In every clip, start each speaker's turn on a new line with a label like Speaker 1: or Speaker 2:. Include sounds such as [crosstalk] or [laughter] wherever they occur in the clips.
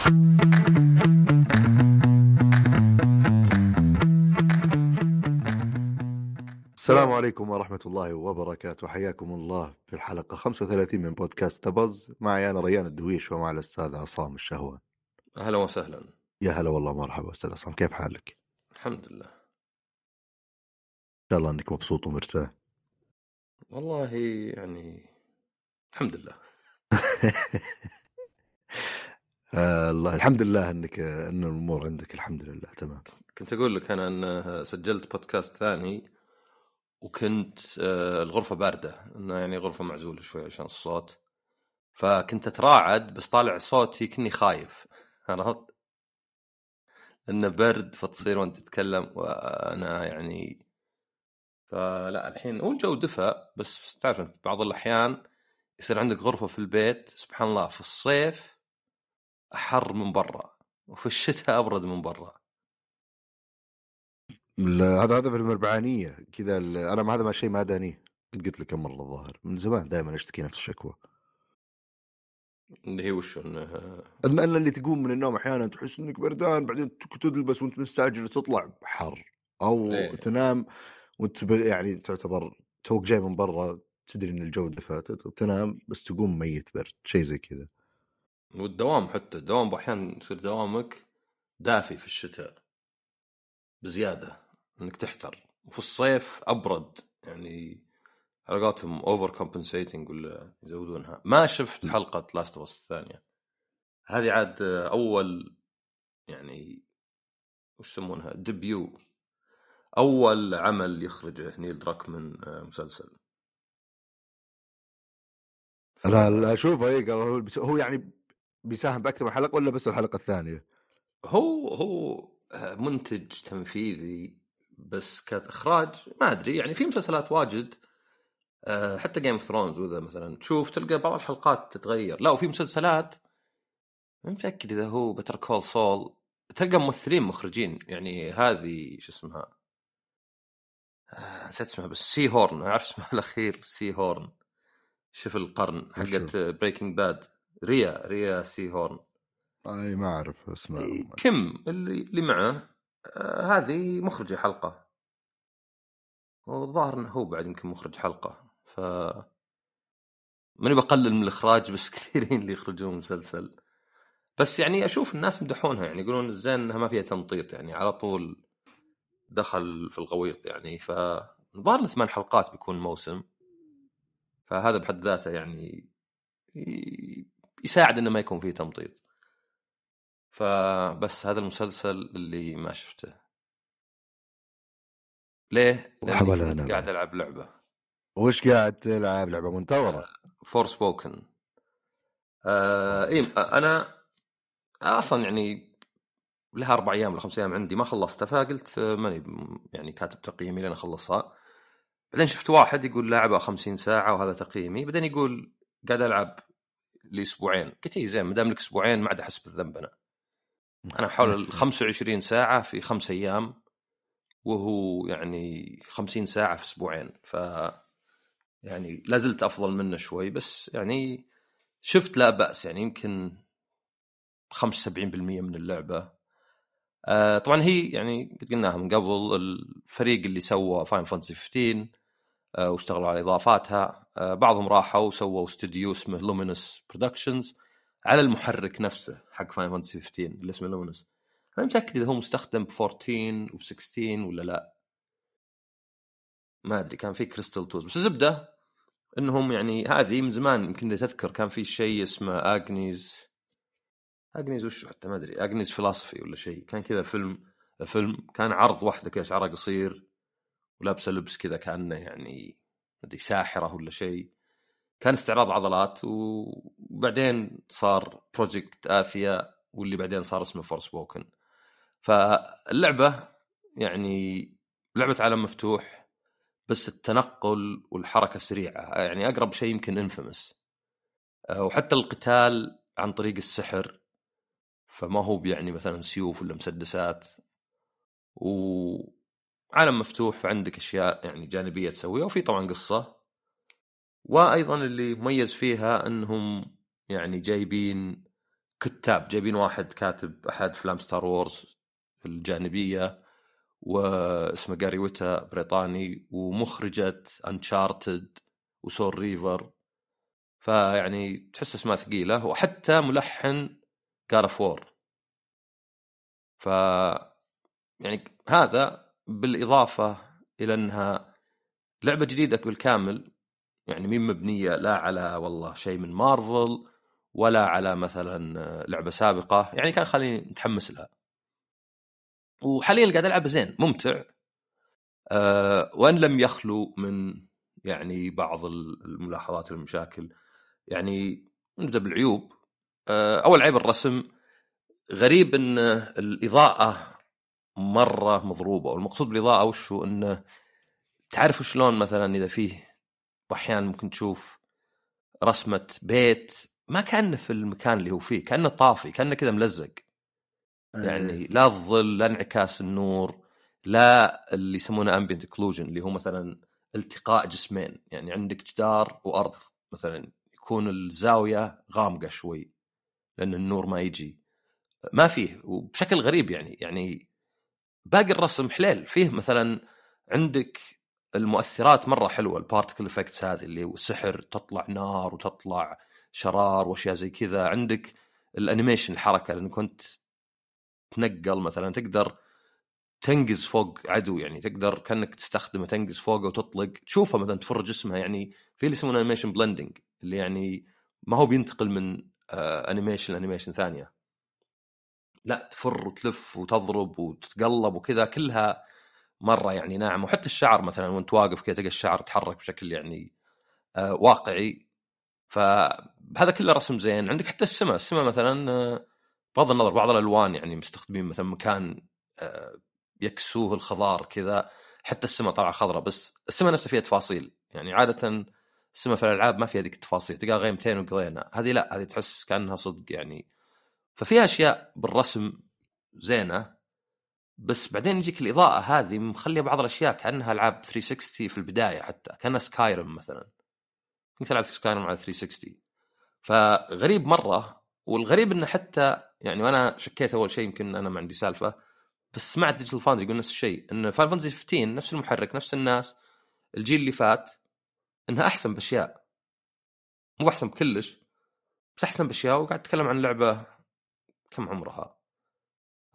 Speaker 1: السلام عليكم ورحمة الله وبركاته. حياكم الله في الحلقة 35 من بودكاست تبز. معي أنا ريان الدويش ومع الأستاذ عصام الشهوان.
Speaker 2: أهلا وسهلا.
Speaker 1: يا هلا والله مرحبا أستاذ عصام. كيف حالك؟
Speaker 2: الحمد لله.
Speaker 1: إن شاء الله أنك مبسوط ومرتاح.
Speaker 2: والله يعني الحمد لله. [laughs]
Speaker 1: آه، الله الحمد لله أنك أن الأمور عندك الحمد لله تمام
Speaker 2: كنت أقول لك أنا إن سجلت بودكاست ثاني وكنت آه، الغرفة باردة إنه يعني غرفة معزولة شوي عشان الصوت فكنت أتراعد بس طالع صوتي كني خايف [laughs] عرفت؟ إنه برد فتصير وأنت تتكلم وأنا يعني فلا الحين هو الجو دفى بس تعرف بعض الأحيان يصير عندك غرفة في البيت سبحان الله في الصيف أحر من برا وفي الشتاء أبرد من برا.
Speaker 1: لا، هذا هذا في المربعانية كذا أنا ما هذا ما شيء ما دانيه قد قلت لك كم مرة الظاهر من زمان دائما أشتكي نفس الشكوى.
Speaker 2: اللي هي وش
Speaker 1: إنه؟ إن اللي تقوم من النوم أحيانا تحس إنك بردان بعدين تلبس وأنت مستعجل تطلع حر أو
Speaker 2: إيه.
Speaker 1: تنام وأنت يعني تعتبر توك جاي من برا تدري إن الجو دفى تنام بس تقوم ميت برد شيء زي كذا.
Speaker 2: والدوام حتى الدوام أحيانا يصير دوامك دافي في الشتاء بزيادة إنك تحتر. وفي الصيف أبرد يعني على قولتهم over compensating ولا يزودونها. ما شفت حلقة Last of الثانية. هذه عاد أول يعني وش يسمونها؟ debut أول عمل يخرجه نيل دراكمان مسلسل.
Speaker 1: لا اشوفه اي هو يعني بيساهم باكثر من حلقة ولا بس الحلقة الثانية؟
Speaker 2: هو هو منتج تنفيذي بس كإخراج ما أدري يعني في مسلسلات واجد آه، حتى Game of Thrones وذا مثلا. تشوف تلقى بعض الحلقات تتغير. لا وفي مسلسلات ما متأكد إذا هو Better Call Saul تلقى ممثلين مخرجين يعني هذه شو اسمها؟ آه، نسيت اسمها بس Seehorn أعرف اسمها الأخير Seehorn شوف القرن حقت Breaking Bad Rhea Rhea Seehorn
Speaker 1: أي ما أعرف اسمه
Speaker 2: إيه، كيم اللي اللي معه آه هذه مخرجة حلقة. والظاهر إنه هو بعد يمكن مخرج حلقة. ف ماني بقلل من الإخراج بس [laughs] كثيرين اللي يخرجون مسلسل. بس يعني أشوف الناس يمدحونها يعني يقولون الزين إنها ما فيها تمطيط يعني على طول دخل في الغويط يعني. فالظاهر إنه ثمان حلقات بيكون الموسم فهذا بحد ذاته يعني يساعد إنه ما يكون فيه تمطيط. فبس هذا المسلسل اللي ما شفته. ليه؟
Speaker 1: بعد.
Speaker 2: قاعد ألعب لعبة.
Speaker 1: وش قاعد تلعب؟ لعبة منتظرة؟
Speaker 2: فور سبوكن آه اي أنا أصلا يعني لها أربع أيام ولا خمس أيام عندي ما خلصتها فقلت آه، ماني يعني كاتب تقييمي لين أخلصها. بعدين شفت واحد يقول لعبة 50 ساعة وهذا تقييمي بعدين يقول قاعد ألعب لأسبوعين. قلت اي زين ما دام لك أسبوعين ما عاد أحس بالذنب أنا. أنا حول ال 25 ساعة في خمس أيام وهو يعني 50 ساعة في أسبوعين. ف يعني لا زلت أفضل منه شوي بس يعني شفت لا بأس يعني يمكن 75% من اللعبة. آه طبعا هي يعني قد قلناها من قبل الفريق اللي سوى Final Fantasy 15 آه واشتغلوا على إضافاتها. آه بعضهم راحوا وسووا استوديو اسمه Luminous Productions على المحرك نفسه حق Final Fantasy 15 اللي اسمه Luminous أنا متأكد إذا هو مستخدم ب 14 و 16 ولا لا. ما أدري كان في Crystal Tools بس الزبدة إنهم يعني هذه من زمان يمكن إذا تذكر كان في شيء اسمه Agni's Agni's وش حتى ما أدري Agni's Philosophy ولا شيء. كان كذا فيلم فيلم كان عرض واحدة كذا شعرها قصير. ولابسه لبس كذا كأنه يعني ما أدري ساحرة ولا شيء. كان استعراض عضلات وبعدين صار Project Athia واللي بعدين صار اسمه Forspoken فاللعبة يعني لعبة عالم مفتوح بس التنقل والحركة سريعة. يعني أقرب شيء يمكن انفيمس وحتى القتال عن طريق السحر فما هو يعني مثلا سيوف ولا مسدسات. وعالم مفتوح فعندك أشياء يعني جانبية تسويها وفي طبعا قصة. وأيضا اللي مميز فيها إنهم يعني جايبين كتاب جايبين واحد كاتب أحد أفلام Star Wars الجانبية واسمه جاري ويتا بريطاني ومخرجة Uncharted و Soul Reaver فيعني تحس أسماء ثقيلة وحتى ملحن God of War ف يعني هذا بالإضافة إلى أنها لعبة جديدة بالكامل يعني مين مبنية لا على والله شيء من مارفل ولا على مثلا لعبة سابقة يعني كان خليني متحمس لها. وحاليا قاعد ألعب زين ممتع. أه وإن لم يخلو من يعني بعض الملاحظات والمشاكل. يعني نبدأ بالعيوب. أه أول عيب الرسم غريب إن الإضاءة مرة مضروبة والمقصود بالإضاءة وش هو؟ إنه تعرف شلون مثلا إذا فيه أحيانا ممكن تشوف رسمة بيت ما كأنه في المكان اللي هو فيه كأنه طافي كأنه كذا ملزق. يعني لا الظل لا انعكاس النور لا اللي يسمونه ambient occlusion اللي هو مثلا التقاء جسمين. يعني عندك جدار وأرض مثلا يكون الزاوية غامقة شوي لأن النور ما يجي. ما فيه وبشكل غريب يعني يعني باقي الرسم حليل. فيه مثلا عندك المؤثرات مرة حلوة ال particle effects هذه اللي سحر تطلع نار وتطلع شرار وأشياء زي كذا. عندك ال animation الحركة لأن كنت تنقل مثلا تقدر تنقز فوق عدو يعني تقدر كأنك تستخدمه تنقز فوقه وتطلق. تشوفه مثلا تفر جسمه يعني في اللي يسمونه animation blending اللي يعني ما هو بينتقل من آه animation ل animation ثانية. لا تفر وتلف وتضرب وتتقلب وكذا كلها مرة يعني ناعم وحتى الشعر مثلا وأنت واقف كذا تلقى الشعر يتحرك بشكل يعني آه واقعي. فهذا كله رسم زين. عندك حتى السماء. السماء مثلا آه بغض النظر بعض الألوان يعني مستخدمين مثلا مكان آه يكسوه الخضار كذا. حتى السماء طالعة خضراء بس السماء نفسها فيها تفاصيل. يعني عاده السماء في الألعاب ما فيها ذيك التفاصيل. تلقى غيمتين وقضينا. هذه لا هذه تحس كأنها صدق يعني. ففيها أشياء بالرسم زينة بس بعدين يجيك الإضاءة هذه مخلية بعض الأشياء كأنها ألعاب 360 في البداية حتى كأنها Skyrim مثلا. كنت تلعب Skyrim على 360 فغريب مرة والغريب إنه حتى يعني وأنا شكيت أول شيء يمكن أنا ما عندي سالفة بس سمعت Digital Foundry يقول نفس الشيء إن Final Fantasy 15 نفس المحرك نفس الناس الجيل اللي فات إنها أحسن بأشياء. مو أحسن بكلش بس أحسن بأشياء وقاعد أتكلم عن لعبة كم عمرها؟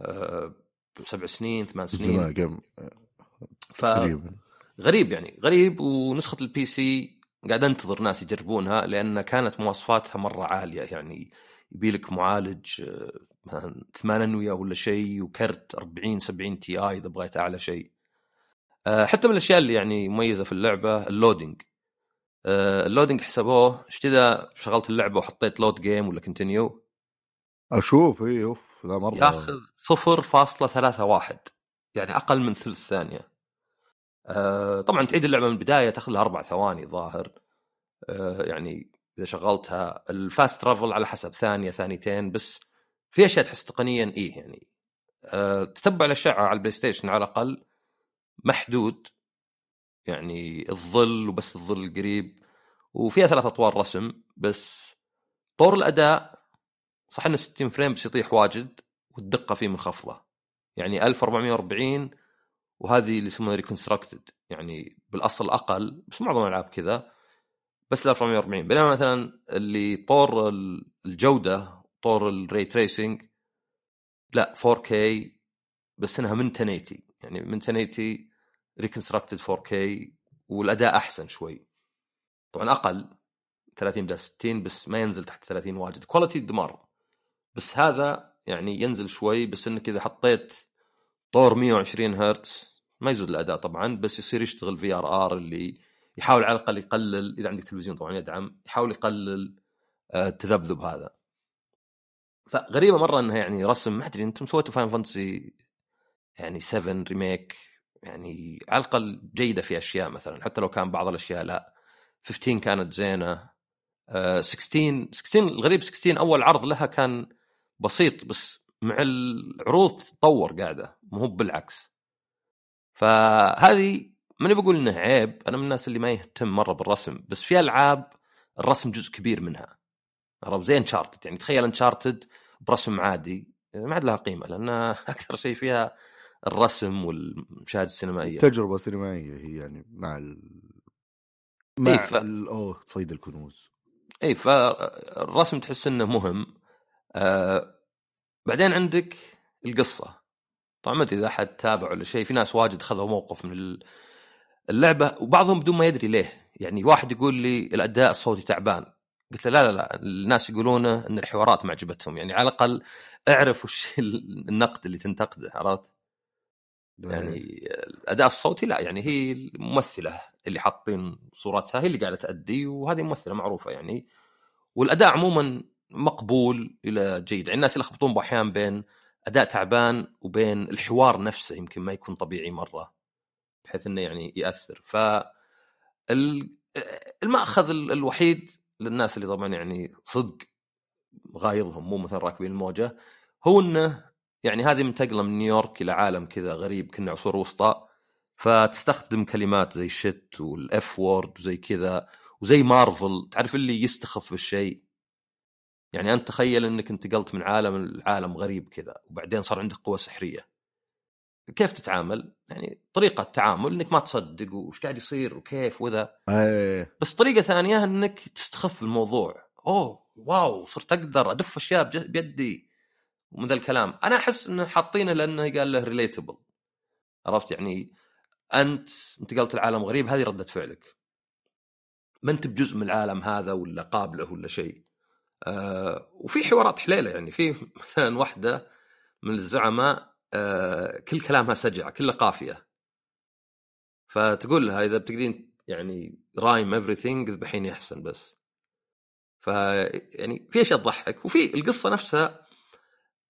Speaker 2: أه سبع سنين ثمان سنين.
Speaker 1: كم
Speaker 2: ف غريب يعني غريب. ونسخة ال PC قاعد أنتظر ناس يجربونها لأن كانت مواصفاتها مرة عالية يعني. يبي لك معالج مثلا 8 انويه ولا شيء وكرت 40 70 Ti إذا بغيت أعلى شيء. حتى من الأشياء اللي يعني مميزة في اللعبة ال loading. ال loading حسبوه إيش اذا شغلت اللعبة وحطيت load game ولا continue
Speaker 1: أشوف اي أوف لا مرة.
Speaker 2: ياخذ 0.31 يعني أقل من ثلث ثانية. آه طبعا تعيد اللعبة من البداية تاخذ لها أربع ثواني ظاهر. آه يعني إذا شغلتها ال fast travel على حسب ثانية ثانيتين بس في أشياء تحس تقنيا إيه يعني. آه تتبع الاشعه على البلاي ستيشن على الأقل محدود. يعني الظل وبس الظل القريب وفيها ثلاث أطوار رسم بس طور الأداء صح إنه 60 frame بس يطيح واجد والدقة فيه منخفضة. يعني 1440 وهذه اللي يسمونها reconstructed يعني بالأصل أقل بس معظم الألعاب كذا بس 1440 بينما مثلا اللي طور الجودة طور ال ray tracing لا 4K بس إنها من 1080 يعني من 1080 reconstructed 4K والأداء أحسن شوي. طبعا أقل 30 بدل 60 بس ما ينزل تحت 30 واجد. quality دمار. بس هذا يعني ينزل شوي بس انك اذا حطيت طور 120 هرتز ما يزود الأداء طبعا بس يصير يشتغل VRR اللي يحاول على الأقل يقلل إذا عندك تلفزيون طبعا يدعم يحاول يقلل التذبذب هذا. فغريبة مرة إنها يعني رسم ما أدري أنتم سويتوا Final Fantasy يعني 7 remake يعني على الأقل جيدة في أشياء مثلا حتى لو كان بعض الأشياء لا. 15 كانت زينة 16 16 الغريب 16 أول عرض لها كان بسيط بس مع العروض تتطور قاعدة مو بالعكس. فهذه ماني بقول انه عيب أنا من الناس اللي ما يهتم مرة بالرسم بس في ألعاب الرسم جزء كبير منها. عرفت زي انشارتد يعني تخيل انشارتد برسم عادي ما عاد لها قيمة لأن [laughs] أكثر شيء فيها الرسم والمشاهد السينمائية.
Speaker 1: تجربة سينمائية هي يعني مع ال... مع
Speaker 2: إيه، ف-.
Speaker 1: أوه صيد الكنوز.
Speaker 2: اي فالرسم تحس إنه مهم. آه بعدين عندك القصة. طبعا ما أدري إذا أحد تابع ولا شيء في ناس واجد خذوا موقف من ال- اللعبة وبعضهم بدون ما يدري ليه. يعني واحد يقول لي الأداء الصوتي تعبان. قلت له لا لا لا الناس يقولونه إن الحوارات ما عجبتهم. يعني على الأقل اعرف وش ال- [laughs] النقد اللي تنتقده عرفت؟ يعني الأداء الصوتي لا يعني هي الممثلة اللي حاطين صورتها هي اللي قاعدة تأدي وهذه ممثلة معروفة يعني. والأداء عموما مقبول إلى جيد. يعني الناس يلخبطون باحيان بين أداء تعبان وبين الحوار نفسه يمكن ما يكون طبيعي مرة بحيث إنه يعني يأثر. ف ال- المأخذ ال- الوحيد للناس اللي طبعا يعني صدق غايضهم مو مثلا راكبين الموجة هو إنه يعني هذه منتقله من نيويورك إلى عالم كذا غريب كنا عصور وسطى. فتستخدم كلمات زي shit وال F word وزي كذا وزي مارفل تعرف اللي يستخف بالشيء؟ يعني أنت تخيل إنك انتقلت من عالم لعالم غريب كذا وبعدين صار عندك قوة سحرية. كيف تتعامل؟ يعني طريقة تعامل إنك ما تصدق وش قاعد يصير وكيف وذا.
Speaker 1: إيه.
Speaker 2: بس طريقة ثانية إنك تستخف الموضوع. أوه wow صرت أقدر أدف اشياء بيدي. ومن ذا الكلام. أنا أحس إنه حاطينه لأنه قال له relatable عرفت؟ يعني أنت انتقلت لعالم غريب هذه ردة فعلك. ما أنت بجزء من العالم هذا ولا قابله ولا شيء. آه وفي حوارات حليلة يعني. في [laughs] مثلا واحدة من الزعماء آه كل كلامها سجع كله قافية. فتقول لها إذا بتقدرين يعني رايم everything اذبحيني احسن بس. ف يعني في أشياء تضحك. وفي القصة نفسها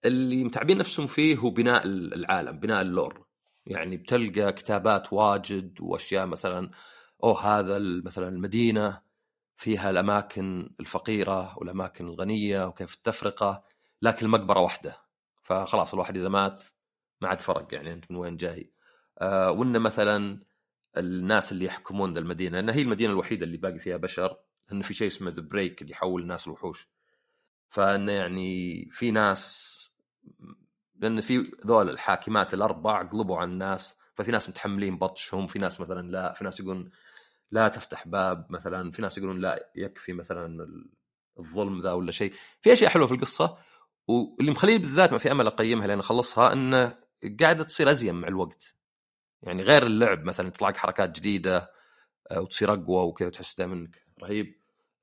Speaker 2: اللي متعبين نفسهم فيه هو بناء العالم بناء اللور. يعني بتلقى كتابات واجد وأشياء مثلا أوه هذا مثلا المدينة. فيها الأماكن الفقيرة والأماكن الغنية وكيف التفرقه لكن المقبرة واحدة فخلاص الواحد إذا مات ما عاد فرق يعني أنت من وين جاي؟ آه وإن مثلا الناس اللي يحكمون ذا المدينة لأن هي المدينة الوحيدة اللي باقي فيها بشر لأن في شيء اسمه the Break اللي يحول الناس لوحوش. فإنه يعني في ناس لأن في ذول الحاكمات الأربع قلبوا على الناس ففي ناس متحملين بطشهم في ناس مثلا لا في ناس يقولون لا تفتح باب مثلا في ناس يقولون لا يكفي مثلا ال- الظلم ذا ولا شيء. في أشياء حلوة في القصة واللي مخليني بالذات ما في أمل أقيمها لين أخلصها انه قاعدة تصير أزين مع الوقت. يعني غير اللعب مثلا يطلع لك حركات جديدة آه، وتصير أقوى وكذا تحس دائما إنك رهيب.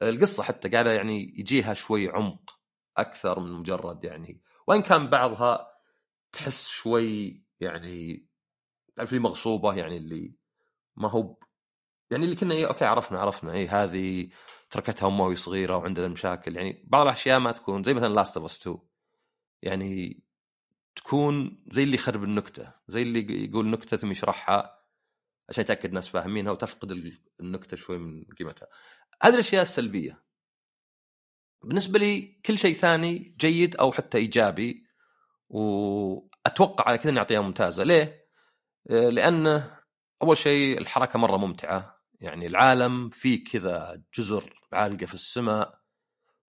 Speaker 2: القصة حتى قاعدة يعني يجيها شوي عمق أكثر من مجرد يعني وإن كان بعضها تحس شوي يعني تعرف مغصوبة يعني اللي ما هو يعني اللي كنا إيه okay عرفنا عرفنا اي هذه تركتها امها وهي صغيرة وعندها مشاكل. يعني بعض الأشياء ما تكون زي مثلا Last of Us 2 يعني تكون زي اللي يخرب النكتة زي اللي يقول نكتة ثم يشرحها عشان يتأكد الناس فاهمينها وتفقد ال- النكتة شوي من قيمتها. هذه الأشياء السلبية. بالنسبة لي كل شيء ثاني جيد أو حتى إيجابي وأتوقع على كذا اني اعطيها ممتازة. ليه؟ آه، لأنه أول شيء الحركة مرة ممتعة. يعني العالم فيه كذا جزر عالقة في السماء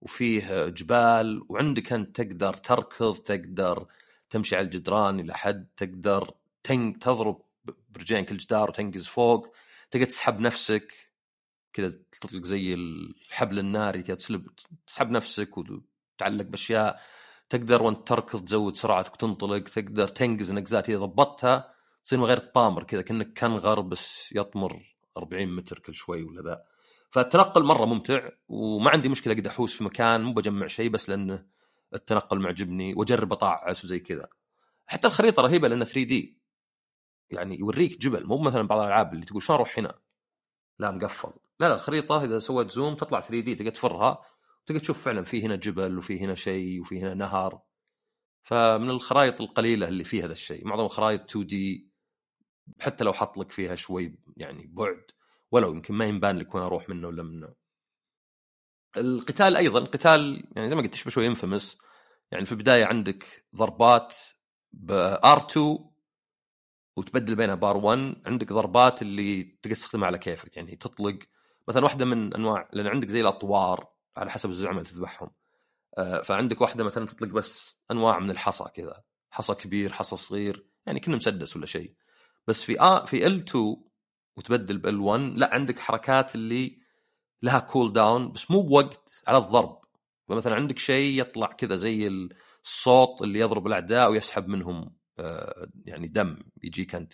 Speaker 2: وفيه جبال وعندك أنت تقدر تركض تقدر تمشي على الجدران إلى حد تقدر تنق تضرب برجلين كل جدار وتنقز فوق تقدر تسحب نفسك كذا تطلق زي الحبل الناري كذا تسلب تسحب نفسك وتعلق بأشياء تقدر وأنت تركض تزود سرعتك وتنطلق تقدر تنقز نقزات اذا ضبطتها تصير من غير طامر كذا كأنك كنغر بس يطمر. 40 متر كل شوي ولا ذا. فالتنقل مرة ممتع وما عندي مشكلة أقدر أحوس في مكان مو بجمع شيء بس لأنه التنقل معجبني وأجرب اطعس وزي كذا. حتى الخريطة رهيبة لأنها 3D يعني يوريك جبل مو مثلا بعض الألعاب اللي تقول شلون أروح هنا؟ لا مقفل. لا لا الخريطة إذا سويت zoom تطلع 3D تقدر تفرها تقدر تشوف فعلا في هنا جبل وفي هنا شيء وفي هنا نهر. فمن الخرائط القليلة اللي فيها هذا الشيء. معظم الخرائط 2 دي حتى لو حط لك فيها شوي يعني بعد ولو يمكن ما ينبان لك وين أروح منه ولا منه. القتال أيضا قتال يعني زي ما قلت تشبه شوي انفمس يعني في البداية عندك ضربات ب R2 وتبدل بينها بار 1 عندك ضربات اللي تقدر تستخدمها على كيفك يعني تطلق مثلا واحدة من أنواع لأن عندك زي الأطوار على حسب الزعماء اللي تذبحهم. آه، فعندك واحدة مثلا تطلق بس أنواع من الحصى كذا حصى كبير حصى صغير يعني كأنه مسدس ولا شيء. بس في آ في ال2 وتبدل بال 1 لا عندك حركات اللي لها كول داون بس مو بوقت على الضرب. فمثلا عندك شيء يطلع كذا زي الصوت اللي يضرب الأعداء ويسحب منهم آه، يعني دم يجيك أنت.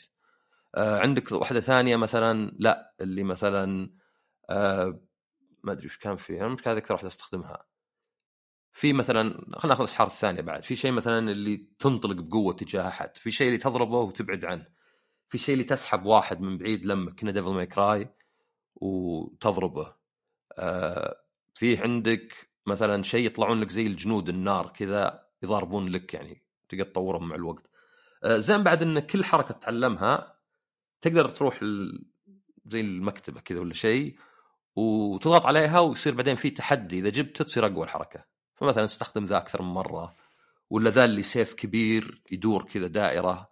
Speaker 2: آه، عندك واحدة ثانية مثلا لا اللي مثلا آه، ما أدري وش كان فيه أنا مش كان أكثر واحدة أستخدمها. في مثلا خلينا ناخذ الاسحار الثانية بعد. في شيء مثلا اللي تنطلق بقوة تجاه أحد. في شيء اللي تضربه وتبعد عنه. في شيء اللي تسحب واحد من بعيد لما كنا Devil May Cry وتضربه. آه فيه عندك مثلا شيء يطلعون لك زي الجنود النار كذا يضاربون لك يعني تقدر تطورهم مع الوقت. آه زين بعد إن كل حركة تتعلمها تقدر تروح زي المكتبة كذا ولا شيء وتضغط عليها ويصير بعدين في تحدي. إذا جبته تصير أقوى الحركة. فمثلا استخدم ذا أكثر من مرة ولا ذا اللي سيف كبير يدور كذا دائرة.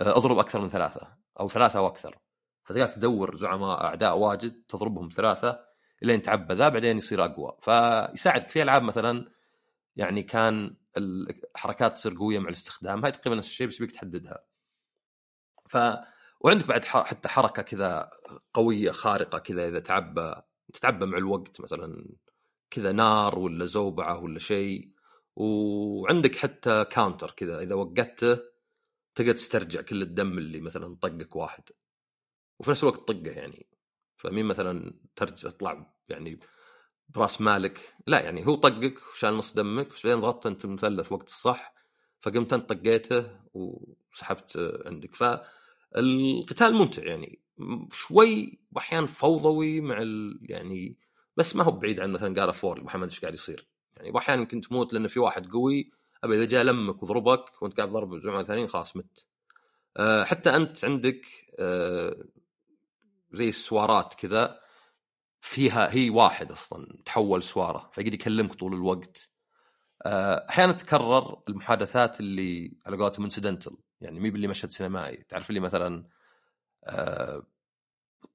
Speaker 2: اضرب أكثر من ثلاثة أو ثلاثة أو أكثر. فتلقاك تدور زعما اعداء واجد تضربهم ثلاثة الين تعبى ذا بعدين يصير اقوى. فيساعدك في العاب مثلا يعني كان الحركات تصير قوية مع الاستخدام هاي تقريبا نفس الشيء بس بيك تحددها. ف وعندك بعد حتى حركة كذا قوية خارقة كذا إذا تعبى تتعبى مع الوقت مثلا كذا نار ولا زوبعة ولا شيء. وعندك حتى كاونتر كذا إذا وقته تقدر تسترجع كل الدم اللي مثلا طقك واحد. وفي نفس الوقت طقه يعني. فمين مثلا ترجع تطلع يعني براس مالك؟ لا يعني هو طقك وشال نص دمك بس بعدين ضغطت أنت المثلث وقت الصح فقمت أنت طقيته وسحبت عندك. فالقتال ممتع يعني. شوي واحيانا فوضوي مع ال يعني بس ما هو بعيد عن مثلا جار فور ما إيش قاعد يصير؟ يعني واحيانا يمكن تموت لأن في واحد قوي ابى إذا جاء لمك وضربك وأنت قاعد ضرب زعماء ثانيين خلاص مت. أه حتى أنت عندك أه زي السوارات كذا فيها هي واحد أصلا تحول سوارة فيقعد يكلمك طول الوقت. أه أحيانا تكرر المحادثات اللي على قولتهم incidental يعني مي باللي مشهد سينمائي. تعرف اللي مثلا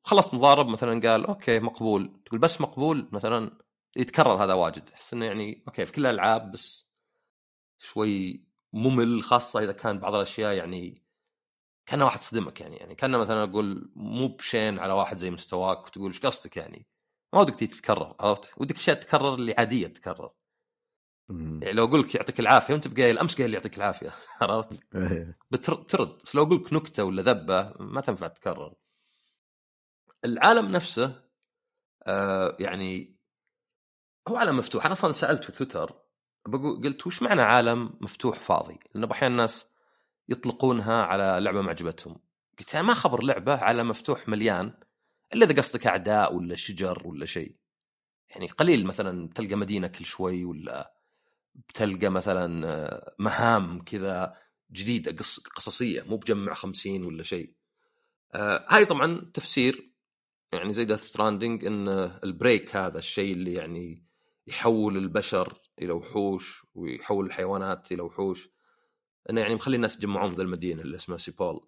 Speaker 2: خلصت مضارب مثلا قال okay مقبول. تقول بس مقبول؟ مثلا يتكرر هذا واجد. أحس إنه يعني okay في كل الألعاب بس شوي ممل خاصة إذا كان بعض الأشياء يعني كان واحد صدمك يعني. يعني كان مثلا أقول مو بشين على واحد زي مستواك وتقول إيش قصدك يعني؟ ما ودك تتكرر عرفت؟ ودك أشياء تتكرر اللي عادية تتكرر. يعني لو أقول لك يعطيك العافية وأنت بقايل أمس قايل يعطيك العافية [laughs] عرفت؟ إيه. بترد. بس لو أقول لك نكتة ولا ذبة ما تنفع تتكرر. العالم نفسه آه يعني هو عالم مفتوح. أنا أصلا سألت في تويتر بقول قلت وش معنى عالم مفتوح فاضي؟ لأنه أحيانا الناس يطلقونها على لعبة ما عجبتهم. قلت أنا ما خبر لعبة عالم مفتوح مليان إلا إذا قصدك أعداء ولا شجر ولا شيء. يعني قليل مثلا بتلقى مدينة كل شوي ولا بتلقى مثلا آه، مهام كذا جديدة قص قصصية مو بجمع خمسين ولا شيء. آه هاي طبعا تفسير يعني زي Death Stranding إن ال Break هذا الشيء اللي يعني يحول البشر إلى وحوش ويحول الحيوانات إلى وحوش. انه يعني مخلي الناس يتجمعون في المدينة اللي اسمها سيبول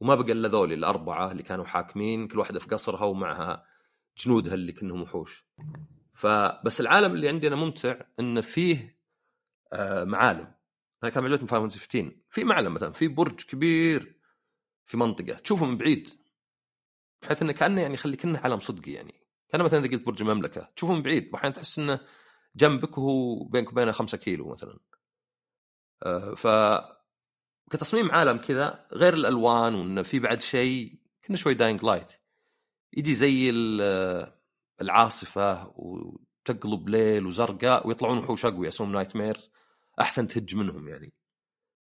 Speaker 2: وما بقى إلا ذولي الأربعة اللي كانوا حاكمين كل واحدة في قصرها ومعها جنودها اللي كانهم وحوش. فبس العالم اللي عندنا ممتع إنه فيه آه معالم. أنا كان عجبتني فاينل 15 في معلم مثلا في برج كبير في منطقة. تشوفه من بعيد. بحيث إنه كأنه يعني يخلي كأنه علم صدقي يعني. كان مثلا إذا قلت برج المملكة. تشوفه من بعيد. واحيانا تحس إنه جنبك وهو بينك وبينه خمسة كيلو مثلا. آه، ف كتصميم عالم كذا غير الألوان وإنه في بعد شيء كنا شوي Dying Light يجي زي العاصفة وتقلب ليل وزرقاء ويطلعون وحوش اقوياء اسمهم Nightmares أحسن تهج منهم يعني.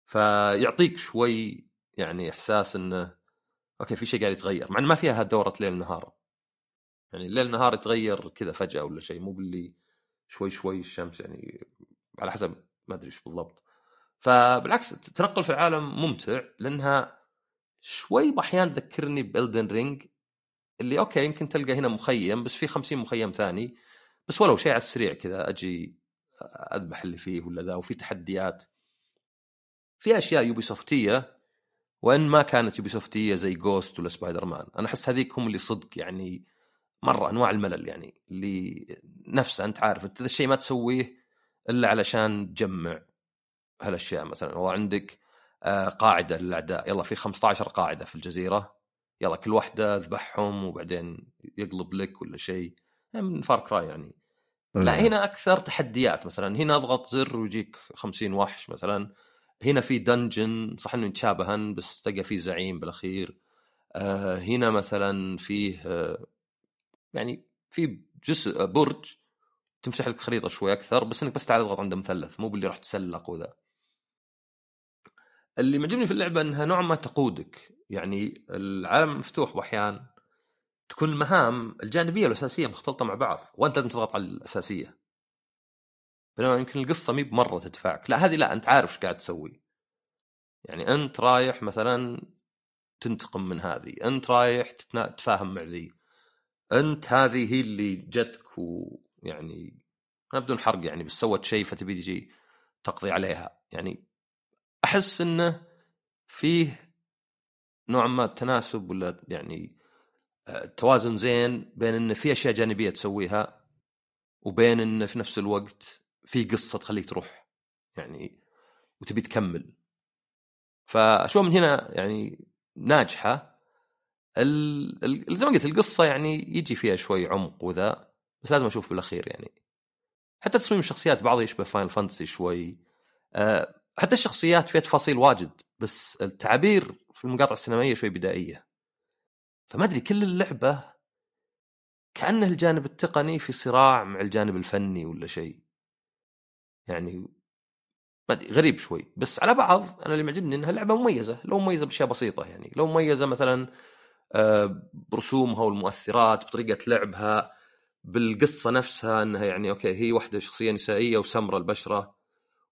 Speaker 2: فيعطيك شوي يعني إحساس إنه okay في شيء قاعد يتغير. مع إنه ما فيها دوره ليل نهار. يعني الليل نهار يتغير كذا فجأة ولا شيء مو باللي شوي شوي الشمس يعني على حسب ما أدري إيش بالضبط. فبالعكس التنقل في العالم ممتع لأنها شوي أحيانا تذكرني ب Elden Ring اللي okay يمكن تلقى هنا مخيم بس في خمسين مخيم ثاني بس ولو شيء على السريع كذا أجي أذبح اللي فيه ولا ذا وفي تحديات. في أشياء Ubisoft يه وإن ما كانت Ubisoft يه زي Ghost ولا سبايدر مان أنا أحس هذيك هم اللي صدق يعني مرة أنواع الملل يعني اللي نفسه أنت عارف أنت الشيء ما تسويه إلا علشان تجمع هالأشياء مثلا. والله عندك آه، قاعدة للأعداء يلا في 15 قاعدة في الجزيرة يلا كل واحدة ذبحهم وبعدين يقلب لك ولا شيء. يعني من فار كراي يعني. لا
Speaker 1: إيه.
Speaker 2: هنا أكثر تحديات مثلا. هنا أضغط زر ويجيك 50 وحش مثلا. هنا في دنجن صح إنه يتشابهن بس تلقى فيه زعيم بالأخير. آه هنا مثلا فيه آه يعني في جزء برج تمسح لك خريطة شوي أكثر بس إنك بس تعال اضغط عند مثلث مو باللي راح تسلق وذا. اللي معجبني في اللعبة إنها نوعا ما تقودك. يعني العالم مفتوح واحيان تكون المهام الجانبية والأساسية مختلطة مع بعض وأنت لازم تضغط على الأساسية. بينما يمكن القصة مي بمرة تدفعك. لا هذه لا أنت عارف إيش قاعد تسوي. يعني أنت رايح مثلا تنتقم من هذه أنت رايح تتنا... تفاهم مع ذي. أنت هذه هي اللي جتك ويعني ما بدون حرق يعني بس سوت شيء فتبي تجي تقضي عليها يعني أحس إنه فيه نوعا ما تناسب ولا يعني آه، توازن زين بين انه في أشياء جانبية تسويها وبين انه في نفس الوقت في قصة تخليك تروح يعني وتبي تكمل فأشوف من هنا يعني ناجحة. زي ما قلت القصة يعني يجي فيها شوي عمق وذا بس لازم أشوف بالأخير يعني. حتى تصميم الشخصيات بعضها يشبه Final Fantasy شوي. أه حتى الشخصيات فيها تفاصيل واجد بس التعابير في المقاطع السينمائية شوي بدائية. فما أدري كل اللعبة كأنه الجانب التقني في صراع مع الجانب الفني ولا شيء. يعني غريب شوي. بس على بعض أنا اللي معجبني إنها لعبة مميزة لو مميزة بأشياء بسيطة يعني. لو مميزة مثلا برسومها والمؤثرات بطريقة لعبها بالقصة نفسها إنها يعني أوكي هي واحدة شخصية نسائية وسمره البشرة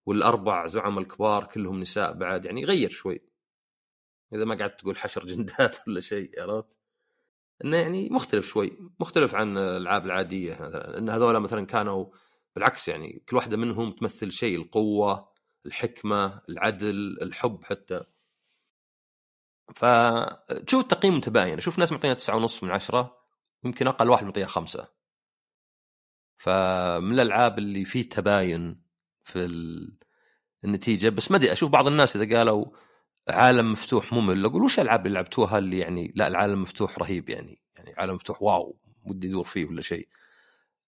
Speaker 2: والأربع زعم الكبار كلهم نساء بعد يعني غير شوي. إذا ما قعدت تقول حشر جندات [laughs] ولا شيء عرفت؟ إنه يعني مختلف شوي مختلف عن الألعاب العادية مثلا. إن هذول مثلا كانوا بالعكس يعني كل واحدة منهم تمثل شيء القوة الحكمة العدل الحب حتى. فتشوف التقييم متباين؟ أشوف ناس معطينا تسعة ونص من عشرة يمكن أقل واحد معطيها خمسة. فمن الألعاب اللي فيه تباين في النتيجة بس ما أدري أشوف بعض الناس إذا قالوا عالم مفتوح ممل أقول وش الالعاب اللي لعبتوها اللي يعني لا العالم مفتوح رهيب يعني يعني عالم مفتوح واو ودي أدور فيه ولا شيء.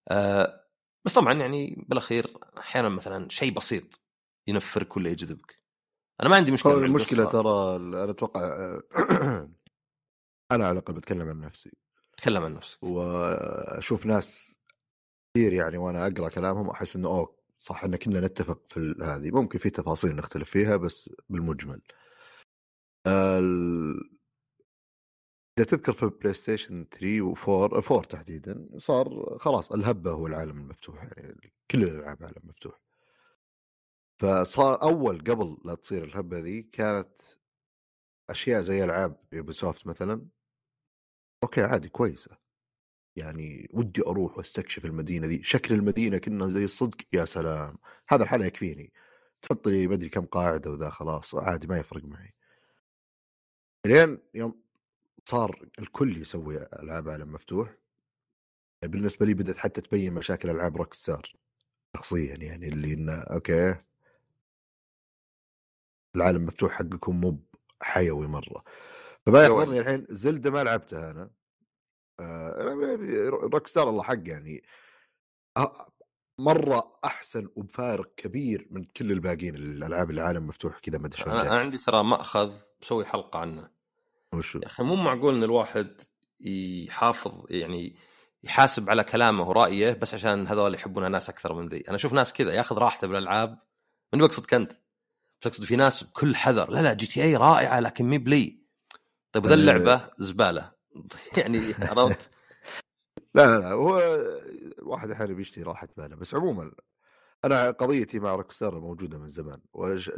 Speaker 2: أه بس طبعا يعني بالأخير أحيانا مثلا شيء بسيط ينفرك ولا يجذبك. أنا ما عندي مشكلة
Speaker 1: المشكلة ترى أنا أتوقع أنا على الأقل بتكلم عن نفسي.
Speaker 2: تكلم عن نفسك.
Speaker 1: وأشوف ناس كثير يعني وأنا أقرأ كلامهم أحس إنه أوه صح إن كنا نتفق في هذه. ممكن في تفاصيل نختلف فيها بس بالمجمل. ال... إذا تذكر في PlayStation 3 و4 4 تحديدا صار خلاص الهبة هو العالم المفتوح يعني كل الألعاب عالم مفتوح. فصار أول قبل لا تصير الهبة ذي كانت أشياء زي ألعاب Ubisoft مثلا. أوكي عادي كويسة. يعني ودي أروح وأستكشف المدينة ذي. شكل المدينة كنا زي الصدق يا سلام. هذا الحالة يكفيني. تحط لي ما كم قاعدة وذا خلاص. عادي ما يفرق معي. لين يوم صار الكل يسوي ألعاب عالم مفتوح. بالنسبة لي بدأت حتى تبين مشاكل ألعاب روك ستار شخصيا يعني اللي إنه أوكي. العالم مفتوح حقكم مو حيوي مرة. فما يحضرني الحين زلدة ما لعبتها أنا. روك ستار الله حق يعني. مرة أحسن وبفارق كبير من كل الباقيين الألعاب العالم مفتوح كذا ما أدري
Speaker 2: أنا عندي ترى مأخذ بسوي حلقة عنه. وشو؟ يا أخي مو معقول إن الواحد يحافظ يعني يحاسب على كلامه ورأيه بس عشان هذول يحبون ناس أكثر من ذي. أنا أشوف ناس كذا ياخذ راحته بالألعاب. من بقصدك انت بس اقصد في ناس بكل حذر لا لا جي تي اي رائعة لكن مي بلي. طيب ذا اللعبة زبالة. [laughs] يعني عرفت؟ [laughs]
Speaker 1: لا لا هو الواحد أحيانا بيشتري راحة باله بس عموما أنا قضيتي مع روكستار موجودة من زمان وش...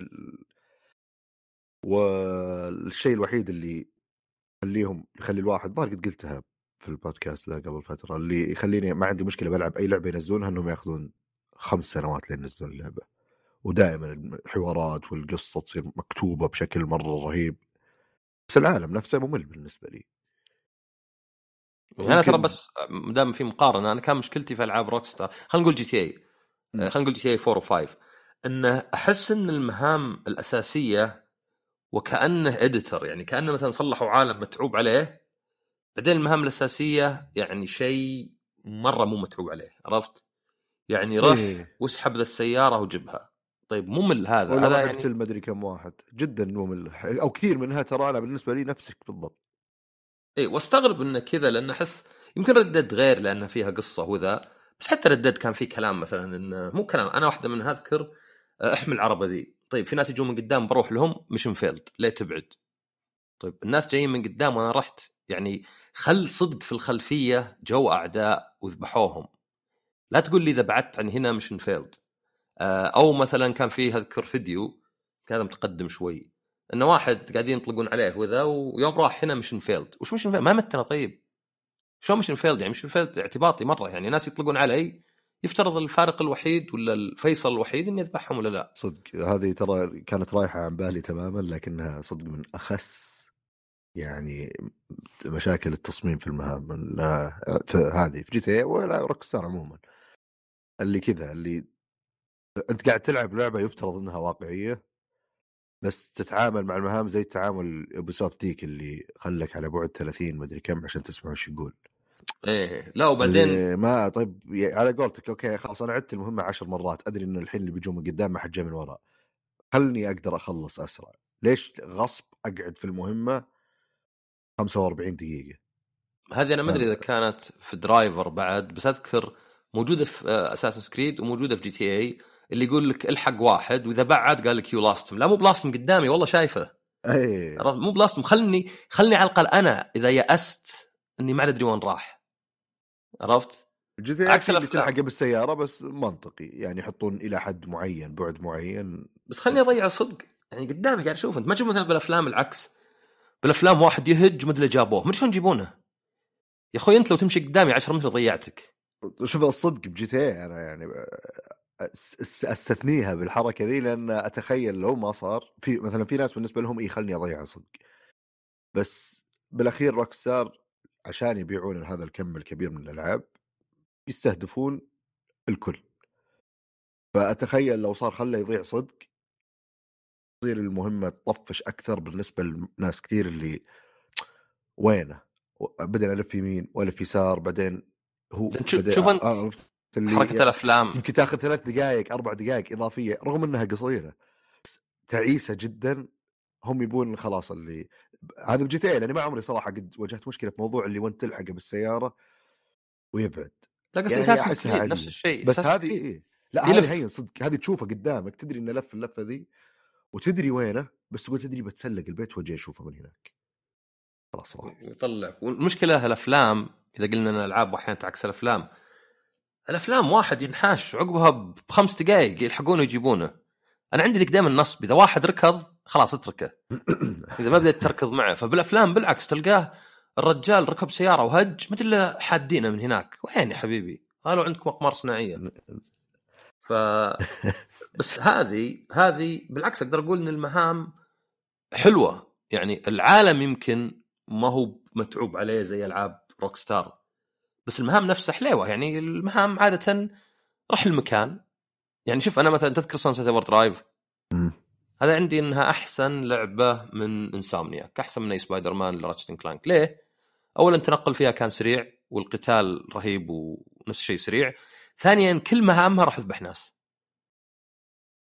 Speaker 1: والشيء الوحيد اللي يخليهم يخلي الواحد ما قد قلتها في البودكاست ذا قبل فترة اللي يخليني ما عندي مشكلة بلعب أي لعبة ينزلونها إنهم يأخذون خمس سنوات لين ينزلون اللعبة. ودائما الحوارات والقصة تصير مكتوبة بشكل مرة رهيب. بس العالم نفسه ممل بالنسبة لي.
Speaker 2: يعني أنا ترى بس دام في مقارنة أنا كان مشكلتي في ألعاب روك ستار خلينا نقول جي تي اي خلينا نقول جي تي اي 4 و5 إنه أحس إن المهام الأساسية وكأنه editor يعني كأنه مثلا صلحوا عالم متعوب عليه بعدين المهام الأساسية يعني شيء مرة مو متعوب عليه عرفت؟ يعني
Speaker 1: إيه.
Speaker 2: واسحب ذا السيارة وجبها طيب ممل هذا.
Speaker 1: ولا
Speaker 2: هذا يعني
Speaker 1: مدري كم واحد جدا ممل أو كثير منها ترى أنا بالنسبة لي نفسك بالضبط.
Speaker 2: اي واستغرب إنه كذا لأن أحس يمكن ردد غير لأن فيها قصة وذا بس حتى ردد كان في كلام مثلا إنه مو كلام أنا واحدة من أذكر آه، أحمل العربه ذي. طيب في ناس يجون من قدام بروح لهم مشن فيلد ليه تبعد. طيب الناس جايين من قدام وأنا رحت يعني خل صدق في الخلفية جو أعداء وذبحوهم. لا تقول لي إذا بعدت عن هنا مشن فيلد. أو مثلا كان في أذكر فيديو كان متقدم شوي إنه واحد قاعدين ينطلقون عليه وذا ويوم راح هنا mission failed وش mission failed ما متنا طيب. شو mission failed يعني mission failed اعتباطي مرة يعني ناس يطلقون علي يفترض الفارق الوحيد ولا الفيصل الوحيد إني أذبحهم ولا لا.
Speaker 1: صدق. هذه ترى كانت رايحة عن بالي تماما لكنها صدق من أخس يعني مشاكل التصميم في المهام هذه في GTA ولا روك ستار عموما. اللي كذا اللي أنت قاعد تلعب لعبة يفترض إنها واقعية بس تتعامل مع المهام زي تعامل Ubisoft ذيك اللي خلك على بعد 30 مدري كم عشان تسمع وش يقول.
Speaker 2: إيه لا وبعدين
Speaker 1: ما طيب على قولتك أوكي خلاص أنا عدت المهمة عشر مرات أدري انه الحين اللي بيجون من قدام ما حد جاي من ورا. خلني أقدر أخلص أسرع. ليش غصب أقعد في المهمة 45 دقيقة؟
Speaker 2: هذه أنا ما أدري إذا كانت في Driver بعد بس أذكر موجودة في اساسن سكريد وموجودة في جي تي اي اللي يقول لك الحق واحد وإذا بعد قال لك يو لاست لا مو بلاستم قدامي والله شايفه.
Speaker 1: اي؟
Speaker 2: مو بلاستم خلني خلني على الأقل أنا إذا يأست إني ما أدري وين راح. عرفت؟
Speaker 1: تي
Speaker 2: عكس
Speaker 1: اللي. تلحقه بالسيارة بس منطقي يعني يحطون إلى حد معين بعد معين.
Speaker 2: بس خلني أضيع صدق. يعني قدامي قاعد أشوف أنت. ما تشوف مثلا بالأفلام العكس؟ بالأفلام واحد يهج مدري جابوه. مدري شلون يجيبونه. يا أخوي أنت لو تمشي قدامي 10 متر ضيعتك.
Speaker 1: شوف الصدق ب GTA أنا يعني أستثنيها بالحركة ذي لأن أتخيل لو ما صار في مثلا في ناس بالنسبة لهم إي خلني اضيعها صدق. بس بالأخير روك ستار عشان يبيعون هذا الكم الكبير من الألعاب يستهدفون الكل. فأتخيل لو صار خله يضيع صدق تصير المهمة تطفش أكثر بالنسبة لناس كثير اللي وينه؟ بعدين ألف يمين وألف يسار بعدين هو
Speaker 2: شوف-
Speaker 1: بعدين- اللي
Speaker 2: حركة الأفلام
Speaker 1: يمكن تاخذ ثلاث دقائق أربع دقائق إضافية رغم إنها قصيرة تعيسة جدا هم يبون خلاص اللي هذا بجي تي لأني ما عمري صراحة قد واجهت مشكلة في موضوع اللي وانت تلحقه بالسيارة ويبعد
Speaker 2: لا قصدي
Speaker 1: يعني أساس.
Speaker 2: نفس الشيء
Speaker 1: بس هذه. إيه؟ لا. هذه هين صدق هذه تشوفها قدامك تدري انه لف اللفة ذي وتدري وينه بس تقول تدري بتسلق البيت وأجي أشوفه من هناك خلاص راح
Speaker 2: يطلع والمشكلة الافلام إذا قلنا إن الألعاب أحيانا تعكس الأفلام الأفلام واحد ينحاش عقبها بخمس دقائق يلحقونه ويجيبونه أنا عندي ذيك دائما نصب إذا واحد ركض خلاص اتركه. [coughs] إذا ما بديت تركض معه. فبالأفلام بالعكس تلقاه الرجال ركب سيارة وهج إلا حادينه من هناك. وين يا حبيبي؟ قالوا عندكم أقمار صناعية. ف [laughs] بس هذه هذه بالعكس أقدر أقول إن المهام حلوة. يعني العالم يمكن ما هو متعوب عليه زي ألعاب روك ستار. بس المهام نفسها حليوة. يعني المهام عادة رح المكان يعني شوف أنا مثلا تذكر Sunset
Speaker 1: Overdrive.
Speaker 2: هذا عندي إنها أحسن لعبة من Insomniac أحسن من أي Spider-Man ل Ratchet Clank ليه؟ اولا التنقل فيها كان سريع والقتال رهيب ونفس الشيء سريع. ثانيا كل مهامها راح تذبح ناس.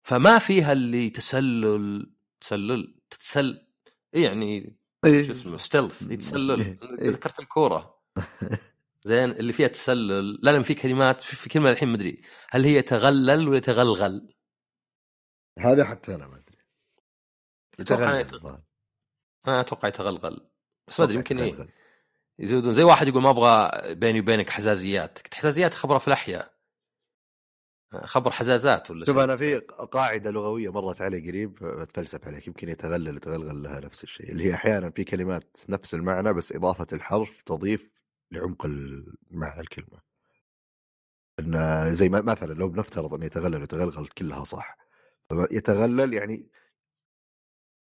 Speaker 2: فما فيها اللي تسلل تسلل تتسل إيه يعني
Speaker 1: إيه.
Speaker 2: شو اسمه ستيلث يتسلل.
Speaker 1: إيه.
Speaker 2: ذكرت الكورة. [laughs] زين اللي فيها تسلل. لا لأن في كلمات في كلمة الحين مدري هل هي تغلل ولا تغلغل؟
Speaker 1: هذا حتى أنا ما أدري. أتوقع.
Speaker 2: أنا أتوقع يتغلغل. بس ما أدري يمكن إيه.
Speaker 1: تغلغل.
Speaker 2: يزودون زي واحد يقول ما أبغى بيني وبينك حزازيات. قلت حزازيات خبرة في الأحياء. خبر حزازات ولا
Speaker 1: شوف أنا في قاعدة لغوية مرت علي قريب بتفلسف عليك يمكن يتغلل وتغلغل لها نفس الشيء. اللي هي أحيانا في كلمات نفس المعنى بس إضافة الحرف تضيف لعمق المعنى الكلمة. إن زي ما مثلا لو بنفترض إن يتغلل وتغلغل كلها صح. يتغلل يعني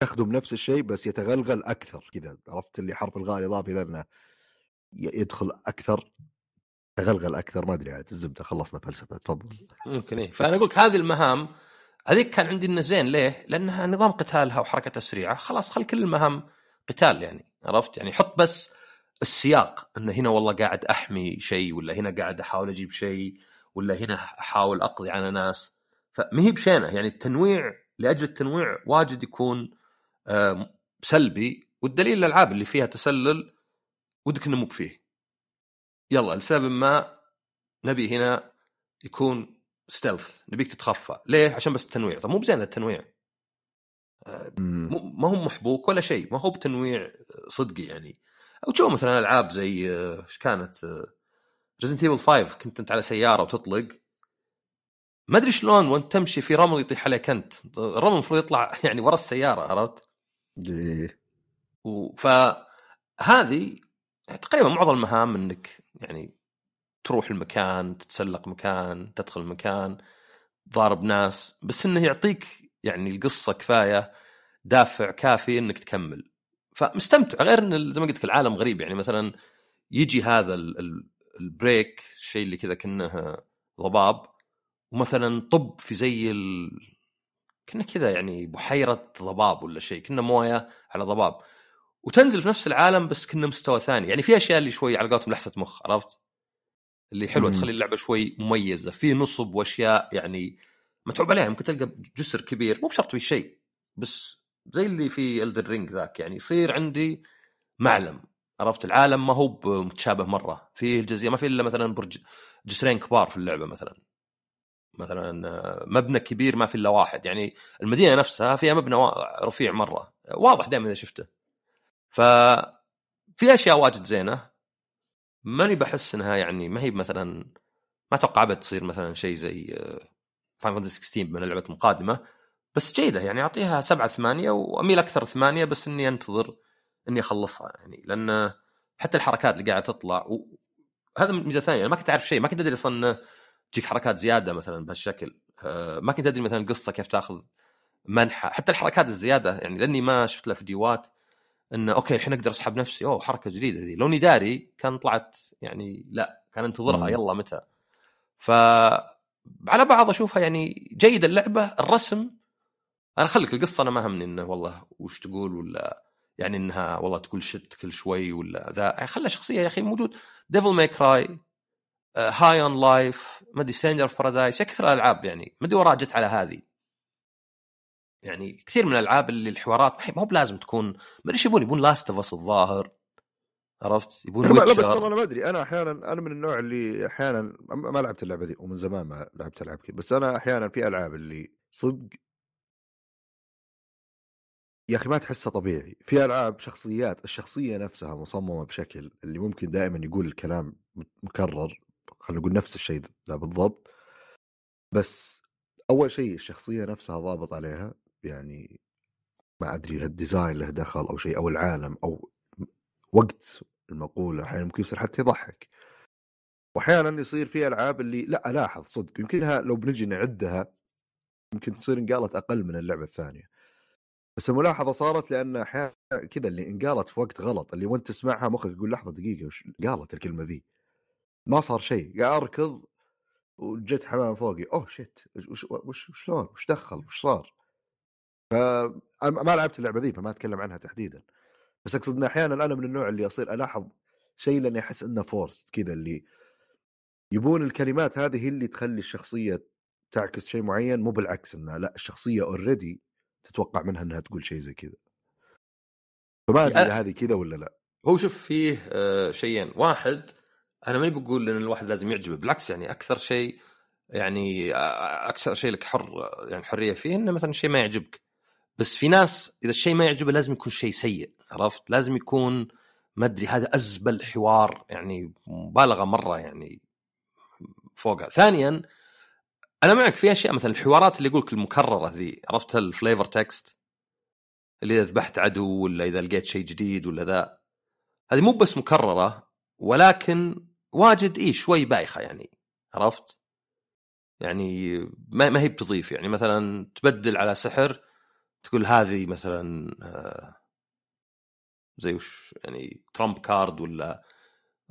Speaker 1: يخدم نفس الشيء بس يتغلغل أكثر كذا. عرفت اللي حرف الغاء الإضافي ذا إنه يدخل أكثر اغلغل أكثر ما أدري عاد الزبدة خلصنا فلسفة تفضل.
Speaker 2: ممكن إيه. فأنا أقول هذه المهام هذيك كان عندي إنه زين ليه؟ لأنها نظام قتالها وحركتها سريعة. خلاص خل كل المهام قتال يعني عرفت؟ يعني. حط بس السياق انه هنا والله قاعد أحمي شيء ولا هنا قاعد أحاول أجيب شيء ولا هنا أحاول أقضي على ناس. فما هي بشينة يعني التنويع لأجل التنويع واجد يكون آه، سلبي والدليل الألعاب اللي فيها تسلل ودك إنه مو فيه يلا لسبب ما نبي هنا يكون ستيلث نبيك تتخفى. ليه؟ عشان بس التنويع. طب مو بزين التنويع. ما هو محبوك ولا شيء ما هو بتنويع صدقي يعني. أو تشوف مثلا ألعاب زي إيش كانت Resident Evil 5 كنت أنت على سيارة وتطلق. ما أدري شلون وأنت تمشي في رمل يطيح عليك أنت. الرمل المفروض يطلع [laughs] يعني ورا السيارة عرفت؟
Speaker 1: إيه.
Speaker 2: فهذه تقريبا معظم المهام إنك يعني تروح المكان تتسلق مكان تدخل المكان ضارب ناس. بس إنه يعطيك يعني القصة كفاية دافع كافي إنك تكمل. فمستمتع. غير إن زي ما قلت لك العالم غريب. يعني مثلا يجي هذا ال Break الشيء اللي كذا كأنه ضباب ومثلا طب في زي ال... كنا كذا يعني بحيرة ضباب ولا شيء كنا موية على ضباب. وتنزل في نفس العالم بس كنا مستوى ثاني. يعني في أشياء اللي شوي على قولتهم لحسة مخ عرفت؟ اللي حلوة تخلي اللعبة شوي مميزة. في نصب وأشياء يعني متعوب عليها. ممكن تلقى جسر كبير. مو بشرط في شيء بس زي اللي في Elden Ring ذاك يعني يصير عندي معلم عرفت؟ العالم ما هو متشابه مرة في الجزيره ما في إلا مثلا برج جسرين كبار في اللعبة مثلا. مثلا آه، مبنى كبير ما في إلا واحد يعني المدينة نفسها فيها مبنى رفيع مرة واضح دائما إذا شفته. ف في أشياء واجد زينة ماني بحس إنها يعني ما هي مثلا ما أتوقع أبد تصير مثلا شيء زي Final Fantasy 16 من اللعبه مقادمة. بس جيدة يعني أعطيها سبعة ثمانية وأميل أكثر ثمانية بس إني أنتظر إني أخلصها يعني لأن حتى الحركات اللي قاعدة تطلع هذا ميزة ثانية ما كنت أعرف شيء ما كنت أدري أصلا تجيك حركات زيادة مثلا بهالشكل آه، ما كنت أدري مثلا القصة كيف تأخذ منحى حتى الحركات الزيادة يعني لأني ما شفت له فيديوهات إنه أوكي الحين أقدر أسحب نفسي أوه حركة جديدة ذي لو اني داري كان طلعت يعني لا كان أنتظرها يلا متى؟ ف على بعض أشوفها يعني جيدة اللعبة الرسم أنا خليك القصة أنا ما همني إنه والله وش تقول ولا يعني إنها والله تقول shit كل شوي ولا ذا. يعني خلى شخصية يا أخي موجود. Devil May Cry High on Life ما أدري Stranger of Paradise كثر الالعاب يعني ما أدري وراه جت على هذه. يعني كثير من الألعاب اللي الحوارات ما هو بلازم تكون ما أدري إيش يبون يبون Last of Us الظاهر عرفت؟ يبون
Speaker 1: لا, لا بس أنا ما أدري. أنا أحيانا أنا من النوع اللي أحيانا ما لعبت اللعبة دي ومن زمان ما لعبت ألعاب كذا بس أنا أحيانا في ألعاب اللي صدق يا أخي ما تحسها طبيعي. في ألعاب شخصيات الشخصية نفسها مصممة بشكل اللي ممكن دائما يقول الكلام مكرر خلينا نقول نفس الشيء ذا بالضبط. بس أول شيء الشخصية نفسها ضابط عليها يعني ما أدري ال design له دخل أو شيء أو العالم أو وقت المقولة أحيانا ممكن يصير حتى يضحك. واحيانا يصير في ألعاب اللي لا ألاحظ صدق يمكنها لو بنجي نعدها يمكن تصير انقالت أقل من اللعبة الثانية. بس الملاحظة صارت لأن أحيانا كذا اللي انقالت في وقت غلط اللي وأنت تسمعها مخك يقول لحظة دقيقة وش قالت الكلمة ذي؟ ما صار شيء. قاعد أركض وجت حمام فوقي. أوه shit وش وش شلون؟ وش دخل؟ وش صار؟ فما لعبت اللعبة ذي فما أتكلم عنها تحديدا. بس أقصد إن أحيانا أنا من النوع اللي أصير ألاحظ شيء لأني أحس إنه forced كذا اللي يبون الكلمات هذه هي اللي تخلي الشخصية تعكس شيء معين. مو بالعكس إنها لأ الشخصية اوريدي تتوقع منها إنها تقول شيء زي كذا؟ فما أدري إذا هذه كذا ولا لأ.
Speaker 2: هو شوف فيه آه، شيئين. واحد أنا ماني بقول إن الواحد لازم يعجبه بالعكس يعني أكثر شيء يعني آه، أكثر شيء لك حر يعني حرية فيه إنه مثلا شيء ما يعجبك. بس في ناس إذا الشيء ما يعجبه لازم يكون شيء سيء عرفت؟ لازم يكون ما أدري هذا أزبل حوار يعني مبالغة مرة يعني فوقها. ثانيا أنا معك في أشياء مثلا الحوارات اللي يقولك المكررة ذي عرفت ال flavor text اللي إذا ذبحت عدو ولا إذا لقيت شيء جديد ولا ذا. هذه مو بس مكررة ولكن واجد اي شوي بايخة يعني عرفت؟ يعني ما, ما هي بتضيف يعني مثلا تبدل على سحر تقول هذه مثلا آه، زي وش يعني ترامب كارد ولا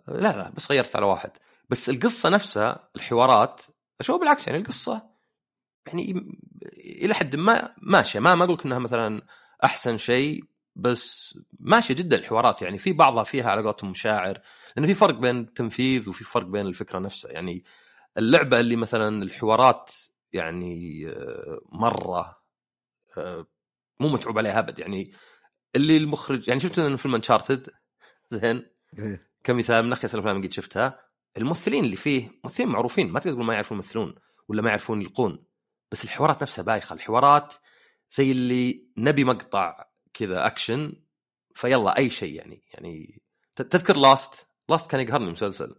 Speaker 2: لا لا بس غيرت على واحد. بس القصة نفسها الحوارات أشوف بالعكس يعني القصة يعني إلى حد ما ماشية. ما ما أقول إنها مثلا أحسن شيء بس ماشية جدا الحوارات. يعني في بعضها فيها على قولتهم مشاعر لأن في فرق بين التنفيذ وفي فرق بين الفكرة نفسها. يعني اللعبة اللي مثلا الحوارات يعني آه، مرة آه، مو متعوب عليها أبد. يعني اللي المخرج يعني شفت فيلم Uncharted [laughs] زين.
Speaker 1: إيه.
Speaker 2: كمثال من اخيس الأفلام اللي قد شفتها. الممثلين اللي فيه ممثلين معروفين ما تقدر تقول ما يعرفون يمثلون ولا ما يعرفون يلقون بس الحوارات نفسها بايخة. الحوارات زي اللي نبي مقطع كذا اكشن فيلا أي شيء يعني يعني تذكر Lost Lost كان يقهرني المسلسل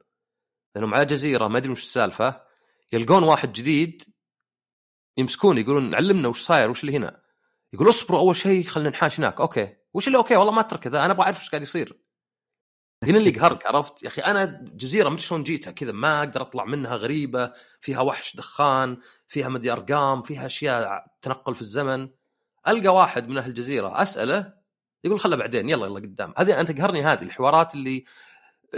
Speaker 2: لأنهم على جزيرة ما أدري وش السالفة يلقون واحد جديد يمسكون يقولون علمنا وش صاير وش اللي هنا. يقول اصبروا أول شيء خلينا نحاش هناك. okay. وش اللي okay؟ والله ما أترك ذا أنا أبغى أعرف وش قاعد يصير. هنا اللي يقهرك عرفت؟ يا أخي أنا جزيرة ما شلون جيتها كذا ما أقدر أطلع منها غريبة فيها وحش دخان فيها مدري أرقام فيها أشياء تنقل في الزمن. ألقى واحد من أهل الجزيرة أسأله يقول خله بعدين يلا يلا قدام. هذه أنت تقهرني هذه الحوارات اللي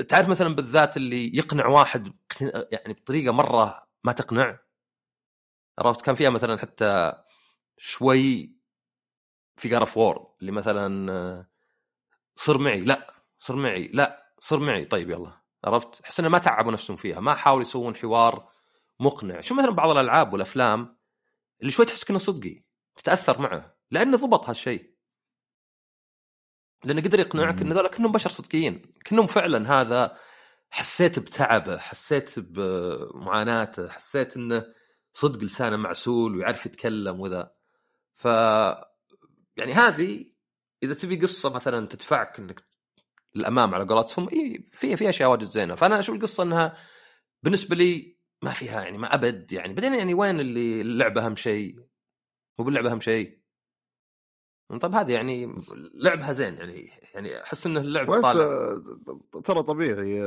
Speaker 2: تعرف مثلا بالذات اللي يقنع واحد يعني بطريقة مرة ما تقنع؟ عرفت؟ كان فيها مثلا حتى شوي في جارف وور اللي مثلا صر معي. لا صر معي. لا صر معي. طيب يلا. عرفت؟ أحس إنه ما تعبوا نفسهم فيها ما حاولوا يسوون حوار مقنع. شو مثلا بعض الألعاب والأفلام اللي شوي تحس كأنه صدقي تتأثر معه لأنه ضبط هالشيء. لأنه قدر يقنعك إن ذولا كلهم بشر صدقيين. كلهم فعلا هذا حسيت بتعبه حسيت بمعاناته حسيت إنه صدق لسانه معسول ويعرف يتكلم وذا. ف يعني هذه إذا تبي قصة مثلا تدفعك إنك الأمام على قولتهم إي في في أشياء واجد زينة. فأنا أشوف القصة إنها بالنسبة لي ما فيها يعني ما أبد يعني بعدين يعني وين اللي اللعبة أهم شيء؟ مو باللعبة أهم شيء. طيب هذه يعني لعبها زين يعني يعني أحس إن اللعب
Speaker 1: طالع. ترى طبيعي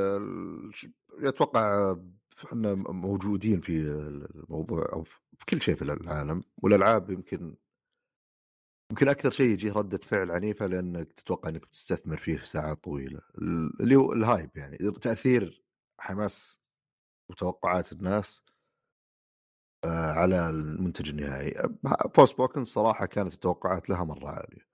Speaker 1: أتوقع إحنا موجودين في الموضوع أو في كل شيء في العالم والألعاب يمكن يمكن أكثر شيء يجيه ردة فعل عنيفة لأنك تتوقع أنك بتستثمر فيه ساعات طويلة. اللي هو الهايب يعني. تأثير حماس وتوقعات الناس آه، على المنتج النهائي. Forspoken صراحة كانت التوقعات لها مرة عالية.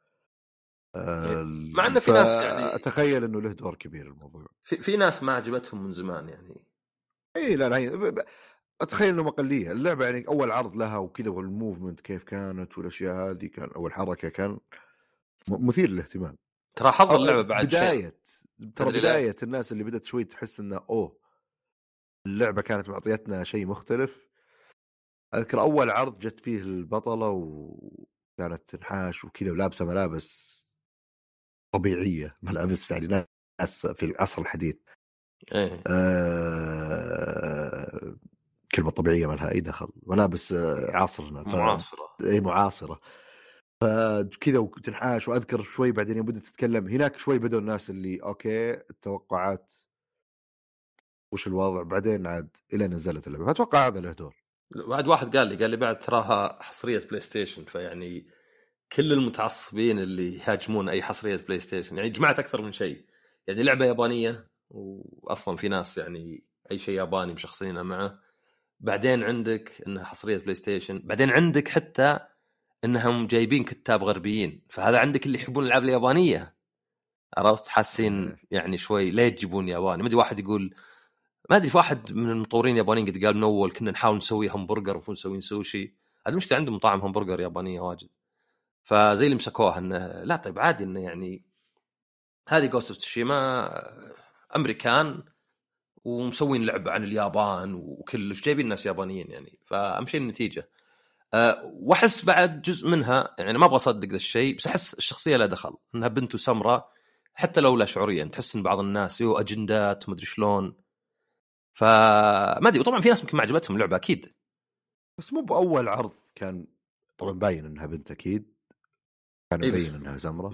Speaker 2: إيه، مع انه في ناس يعني
Speaker 1: اتخيل إنه له دور كبير الموضوع.
Speaker 2: في, في ناس ما عجبتهم من زمان يعني.
Speaker 1: اي لا لا أتخيل إنه اقليه اللعبة يعني أول عرض لها وكذا وال movement كيف كانت والأشياء هذه كان اول حركه كان مثير للاهتمام.
Speaker 2: ترى حظ اللعبة بعد
Speaker 1: بداية ترى بداية الناس اللي بدأت شوي تحس إنه أوه اللعبة كانت معطيتنا شيء مختلف. أذكر أول عرض جت فيه البطلة وكانت تنحاش وكذا ولابسة ملابس طبيعية ملابس يعني ناس في العصر الحديث.
Speaker 2: إيه.
Speaker 1: آه... كلمه طبيعيه ما لها أي دخل. ملابس عصرنا
Speaker 2: ف... معاصرة.
Speaker 1: إي معاصرة. فكذا وتنحاش وأذكر شوي بعدين يوم بدات تتكلم. هناك شوي بدأوا الناس اللي أوكي التوقعات وش الوضع؟ بعدين عاد إلى نزلت اللعبة. فأتوقع هذا له دور.
Speaker 2: بعد واحد قال لي قال لي بعد تراها حصرية بلاي ستيشن فيعني كل المتعصبين اللي يهاجمون أي حصرية بلاي ستيشن يعني جمعت أكثر من شيء. يعني لعبة يابانية واصلا في ناس يعني أي شيء ياباني مشخصينه معه. بعدين عندك إنها حصرية بلاي ستيشن بعدين عندك حتى إنهم جايبين كتاب غربيين فهذا عندك اللي يحبون الألعاب اليابانية. عرفت؟ حاسين يعني شوي ليه تجيبون ياباني. ما أدري واحد يقول ما أدري في واحد من المطورين اليابانيين قد قال من اول كنا نحاول نسوي همبرجر ونسوي سوشي. هذه المشكلة عندهم مطاعم همبرجر يابانية واجد. فزي اللي مسكوها إنه لا طيب عادي إنه يعني هذه Ghost of Tsushima أمريكان ومسوين لعبة عن اليابان وكلش جايبين ناس يابانيين يعني فاهم شيء النتيجة. أه وأحس بعد جزء منها يعني ما أبغى أصدق ذا الشيء بس أحس الشخصية لا دخل إنها بنت سمراء حتى لو لا شعوريا تحس إن بعض الناس يو أجندات مدري شلون. فما أدري وطبعا في ناس يمكن ما عجبتهم اللعبة أكيد.
Speaker 1: بس مو بأول عرض كان طبعا باين إنها بنت أكيد. كان يبين إنها سمراء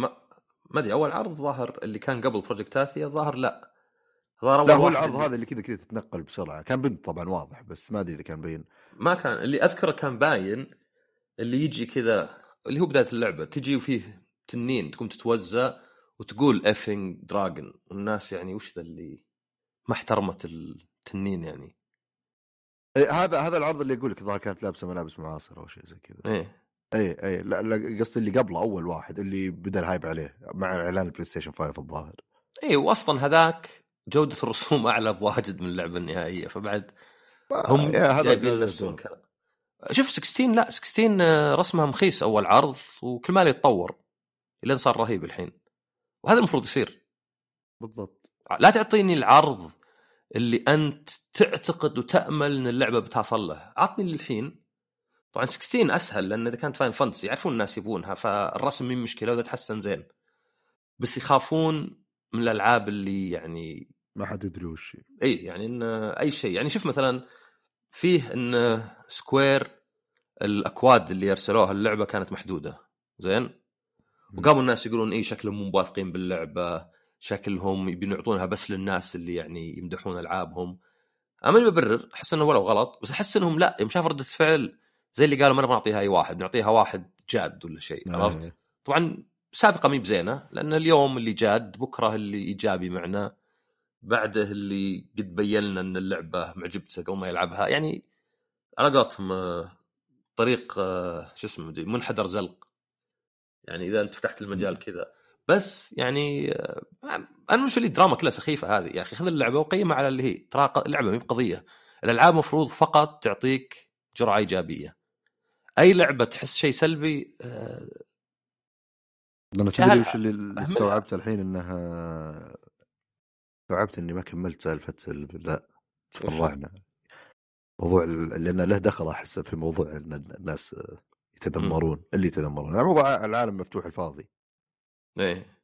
Speaker 2: ما أدري أول عرض ظاهر اللي كان قبل Project Athia ظاهر لا. ظهر
Speaker 1: لا هو العرض هذا اللي كذا كذا تتنقل بسرعة. كان بنت طبعا واضح بس ما أدري إذا كان باين
Speaker 2: ما كان اللي أذكره كان باين اللي يجي كذا اللي هو بداية اللعبة تجي وفيه تنين تقوم تتوزع وتقول avenge dragon والناس يعني وش ذا اللي ما احترمت تنين يعني.
Speaker 1: إيه هذا هذا العرض اللي يقول لك الظاهر كانت لابسة ملابس معاصرة أو شيء زي كذا.
Speaker 2: إيه.
Speaker 1: اي اي لا لا قصدي اللي قبله أول واحد اللي بدأ ال hype عليه مع إعلان البلاي ستيشن 5 الظاهر.
Speaker 2: إيه واصلا هذاك جودة الرسوم أعلى بواجد من اللعبة النهائية فبعد هم
Speaker 1: هذا.
Speaker 2: شوف 16 لا 16 آه، رسمها مخيس أول عرض وكل ما يتطور لين صار رهيب الحين. وهذا المفروض يصير.
Speaker 1: بالضبط.
Speaker 2: لا تعطيني العرض اللي أنت تعتقد وتأمل إن اللعبة بتوصل له. عطني الحين. طبعا 16 أسهل لأن إذا كانت Final Fantasy يعرفون الناس يبونها فالرسم من مشكلة وإذا تحسن زين. بس يخافون من الألعاب اللي يعني
Speaker 1: ما حد يدري وش.
Speaker 2: اي يعني إن أي شيء يعني شوف مثلا فيه إن سكوير الأكواد اللي ارسلوها اللعبة كانت محدودة زين وقاموا الناس يقولون اي شكلهم مو واثقين باللعبة شكلهم يبين يعطونها بس للناس اللي يعني يمدحون ألعابهم أنا ماني ببرر أحس إنه ولو غلط بس أحس إنهم لا يوم شاف ردة فعل زي اللي قالوا ما نبغى نعطيها أي واحد نعطيها واحد جاد ولا شيء عرفت؟
Speaker 1: إيه.
Speaker 2: طبعا سابقة مي بزينة لأن اليوم اللي جاد بكرة اللي إيجابي معنا بعده اللي قد بين لنا إن اللعبة معجبته قبل ما يلعبها. يعني على قولتهم آه، طريق آه، شو اسمه منحدر زلق. يعني إذا أنت فتحت المجال كذا. بس يعني آه، أنا بالنسبة لي دراما كلها سخيفة هذه. يا أخي خذ اللعبة وقيمها على اللي هي. ترى اللعبة مي بقضيه الألعاب مفروض فقط تعطيك جرعة إيجابية. أي لعبة تحس شيء سلبي
Speaker 1: لأن
Speaker 2: شهر-
Speaker 1: تدري وش اللي
Speaker 2: أهملها.
Speaker 1: استوعبته الحين إنها استوعبت إني ما كملت سالفة ال- لا تفرعنا موضوع لأن له دخل أحس في موضوع إن الناس يتذمرون اللي يتذمرون. يعني موضوع العالم مفتوح الفاضي. إيه.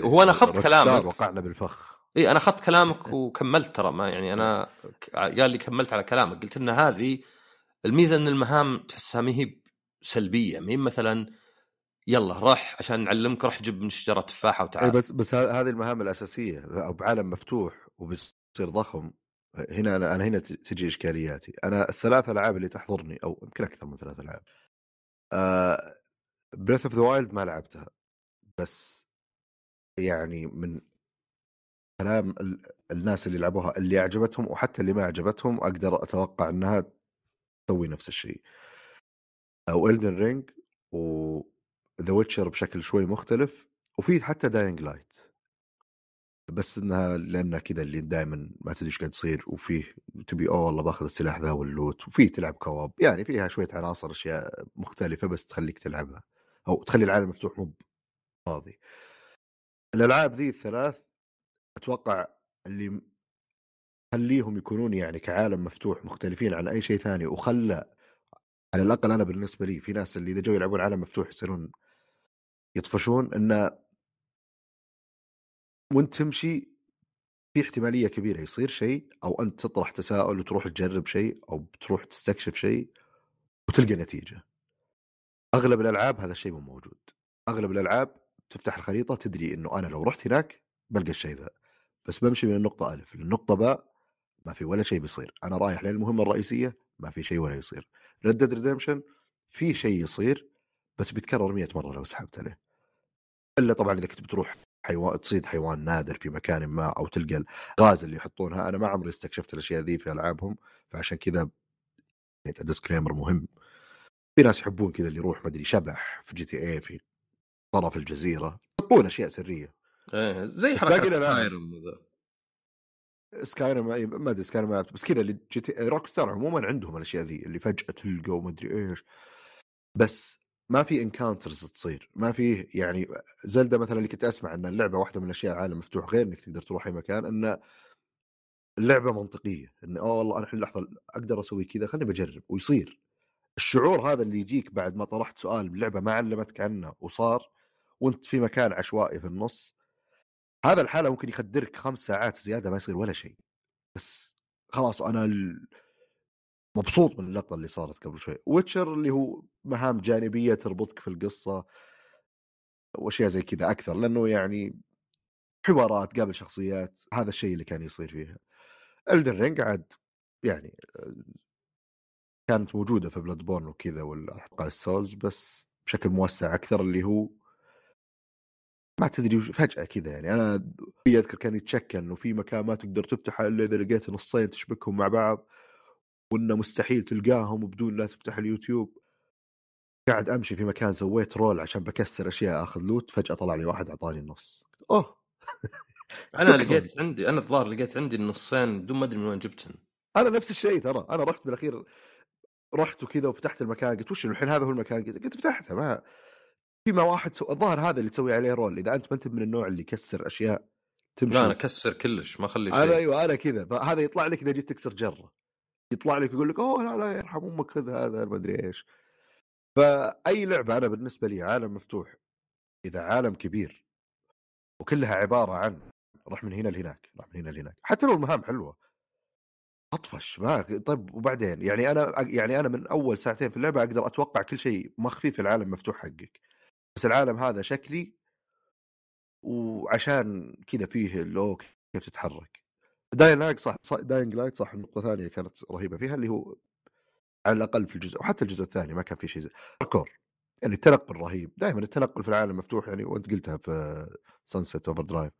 Speaker 2: هو أخذت
Speaker 1: روكستار
Speaker 2: كلامك.
Speaker 1: وقعنا بالفخ.
Speaker 2: اي أنا اخذت كلامك وكملت ترى ما يعني أنا ك- قال لي كملت على كلامك. قلت إن هذه الميزة إن المهام تحسها ما هي سلبية. ما مثلا يلا روح عشان نعلمك روح جيب من شجره تفاحه وتعال.
Speaker 1: بس بس هذه المهام الأساسية أو بعالم مفتوح وبيصير ضخم. هنا أنا أنا هنا تجي إشكالياتي. أنا الثلاث ألعاب اللي تحضرني أو يمكن أكثر من ثلاث ألعاب. Breath of the Wild ما لعبتها. بس يعني من كلام ال- الناس اللي لعبوها اللي عجبتهم وحتى اللي ما عجبتهم أقدر أتوقع إنها تسوي نفس الشيء. أو Elden Ring و The Witcher بشكل شوي مختلف وفي حتى Dying Light بس إنها لأنها كذا اللي دائما ما تدري إيش قاعد يصير وفيه تبي أوه والله باخذ السلاح ذا وال loot وفي تلعب كواب يعني فيها شوية عناصر أشياء مختلفة بس تخليك تلعبها أو تخلي العالم مفتوح مو فاضي. الألعاب ذي الثلاث أتوقع اللي خليهم يكونون يعني كعالم مفتوح مختلفين عن أي شيء ثاني وخلى على الأقل أنا بالنسبة لي في ناس اللي إذا جو يلعبون عالم مفتوح يصيرون يطفشون انه وأنت تمشي في احتمالية كبيرة يصير شيء أو أنت تطرح تساؤل وتروح تجرب شيء أو بتروح تستكشف شيء وتلقى نتيجة. أغلب الألعاب هذا الشيء مو موجود. أغلب الألعاب تفتح الخريطة تدري إنه أنا لو رحت هناك بلقى الشيء ذا. بس بمشي من النقطة الف للنقطة باء ما في ولا شيء بيصير، أنا رايح للمهمة الرئيسية ما في شيء ولا يصير. Red Dead Redemption في شيء يصير بس بيتكرر 100 مرة لو سحبت عليه. إلا طبعا إذا كنت بتروح حيوان تصيد حيوان نادر في مكان ما أو تلقى الغاز اللي يحطونها أنا ما عمري استكشفت الأشياء ذي في ألعابهم فعشان كذا يعني disclaimer مهم في ناس يحبون كذا اللي يروح مدري شبح في GTA في طرف الجزيرة يحطون أشياء سرية
Speaker 2: إيه زي حركه. Skyrim.
Speaker 1: Skyrim ما أدري Skyrim بس كذا اللي GT Rockstar عموما عندهم الأشياء ذي اللي فجأة تلقى ومدري إيش. بس ما في encounters تصير. ما في يعني Zelda مثلا اللي كنت أسمع إن اللعبة واحدة من الأشياء عالم مفتوح غير إنك تقدر تروح أي مكان إن اللعبة منطقية. إن أوه والله أنا الحين لحظة أقدر أسوي كذا خليني بجرب. ويصير. الشعور هذا اللي يجيك بعد ما طرحت سؤال اللعبه ما علمتك عنه وصار وأنت في مكان عشوائي في النص هذا الحالة ممكن يخدرك خمس ساعات زيادة ما يصير ولا شيء. بس خلاص أنا مبسوط من اللقطة اللي صارت قبل شوي. ويتشر اللي هو مهام جانبية تربطك في القصة وأشياء زي كذا أكثر لأنه يعني حوارات قابل شخصيات هذا الشيء اللي كان يصير فيها. Elden Ring عاد يعني كانت موجودة في Bloodborne وكذا والاحقاء ال Souls بس بشكل موسع أكثر اللي هو ما تدري فجأة كذا يعني. أنا أذكر كان يتشكى إنه في مكان ما تقدر تفتحه إلا إذا لقيت نصين تشبكهم مع بعض وإنه مستحيل تلقاهم بدون لا تفتح اليوتيوب. قاعد أمشي في مكان سويت roll عشان بكسر أشياء آخذ loot فجأة طلع لي واحد أعطاني النص. أوه! [laughs]
Speaker 2: أنا [laughs] لقيت عندي أنا الظاهر لقيت عندي النصين بدون ما أدري من وين جبتهم.
Speaker 1: أنا نفس الشيء ترى. أنا رحت بالأخير رحت وكذا وفتحت المكان قلت وش الحين هذا هو المكان؟ قلت فتحته ما فيما واحد سو... الظاهر هذا اللي تسوي عليه roll إذا أنت ما أنت من النوع اللي يكسر أشياء
Speaker 2: تمشي. لا أنا أكسر كلش ما أخلي شيء.
Speaker 1: أنا أيوه أنا كذا فهذا يطلع لك إذا جيت تكسر جرة. يطلع لك يقول لك أوه لا لا يرحم أمك خذ هذا ما أدري إيش. فأي لعبة أنا بالنسبة لي عالم مفتوح إذا عالم كبير وكلها عبارة عن راح من هنا لهناك راح من هنا لهناك. حتى لو المهام حلوة. أطفش ما طيب وبعدين؟ يعني أنا يعني أنا من أول ساعتين في اللعبة أقدر أتوقع كل شيء مخفي في العالم مفتوح حقك. بس العالم هذا شكلي وعشان كذا فيه اللو كيف تتحرك. Dying Light صح Dying Light صح نقطة ثانية كانت رهيبة فيها اللي هو على الأقل في الجزء وحتى الجزء الثاني ما كان في شيء زي الكور يعني التنقل رهيب. دائما التنقل في العالم مفتوح يعني وأنت قلتها في Sunset Overdrive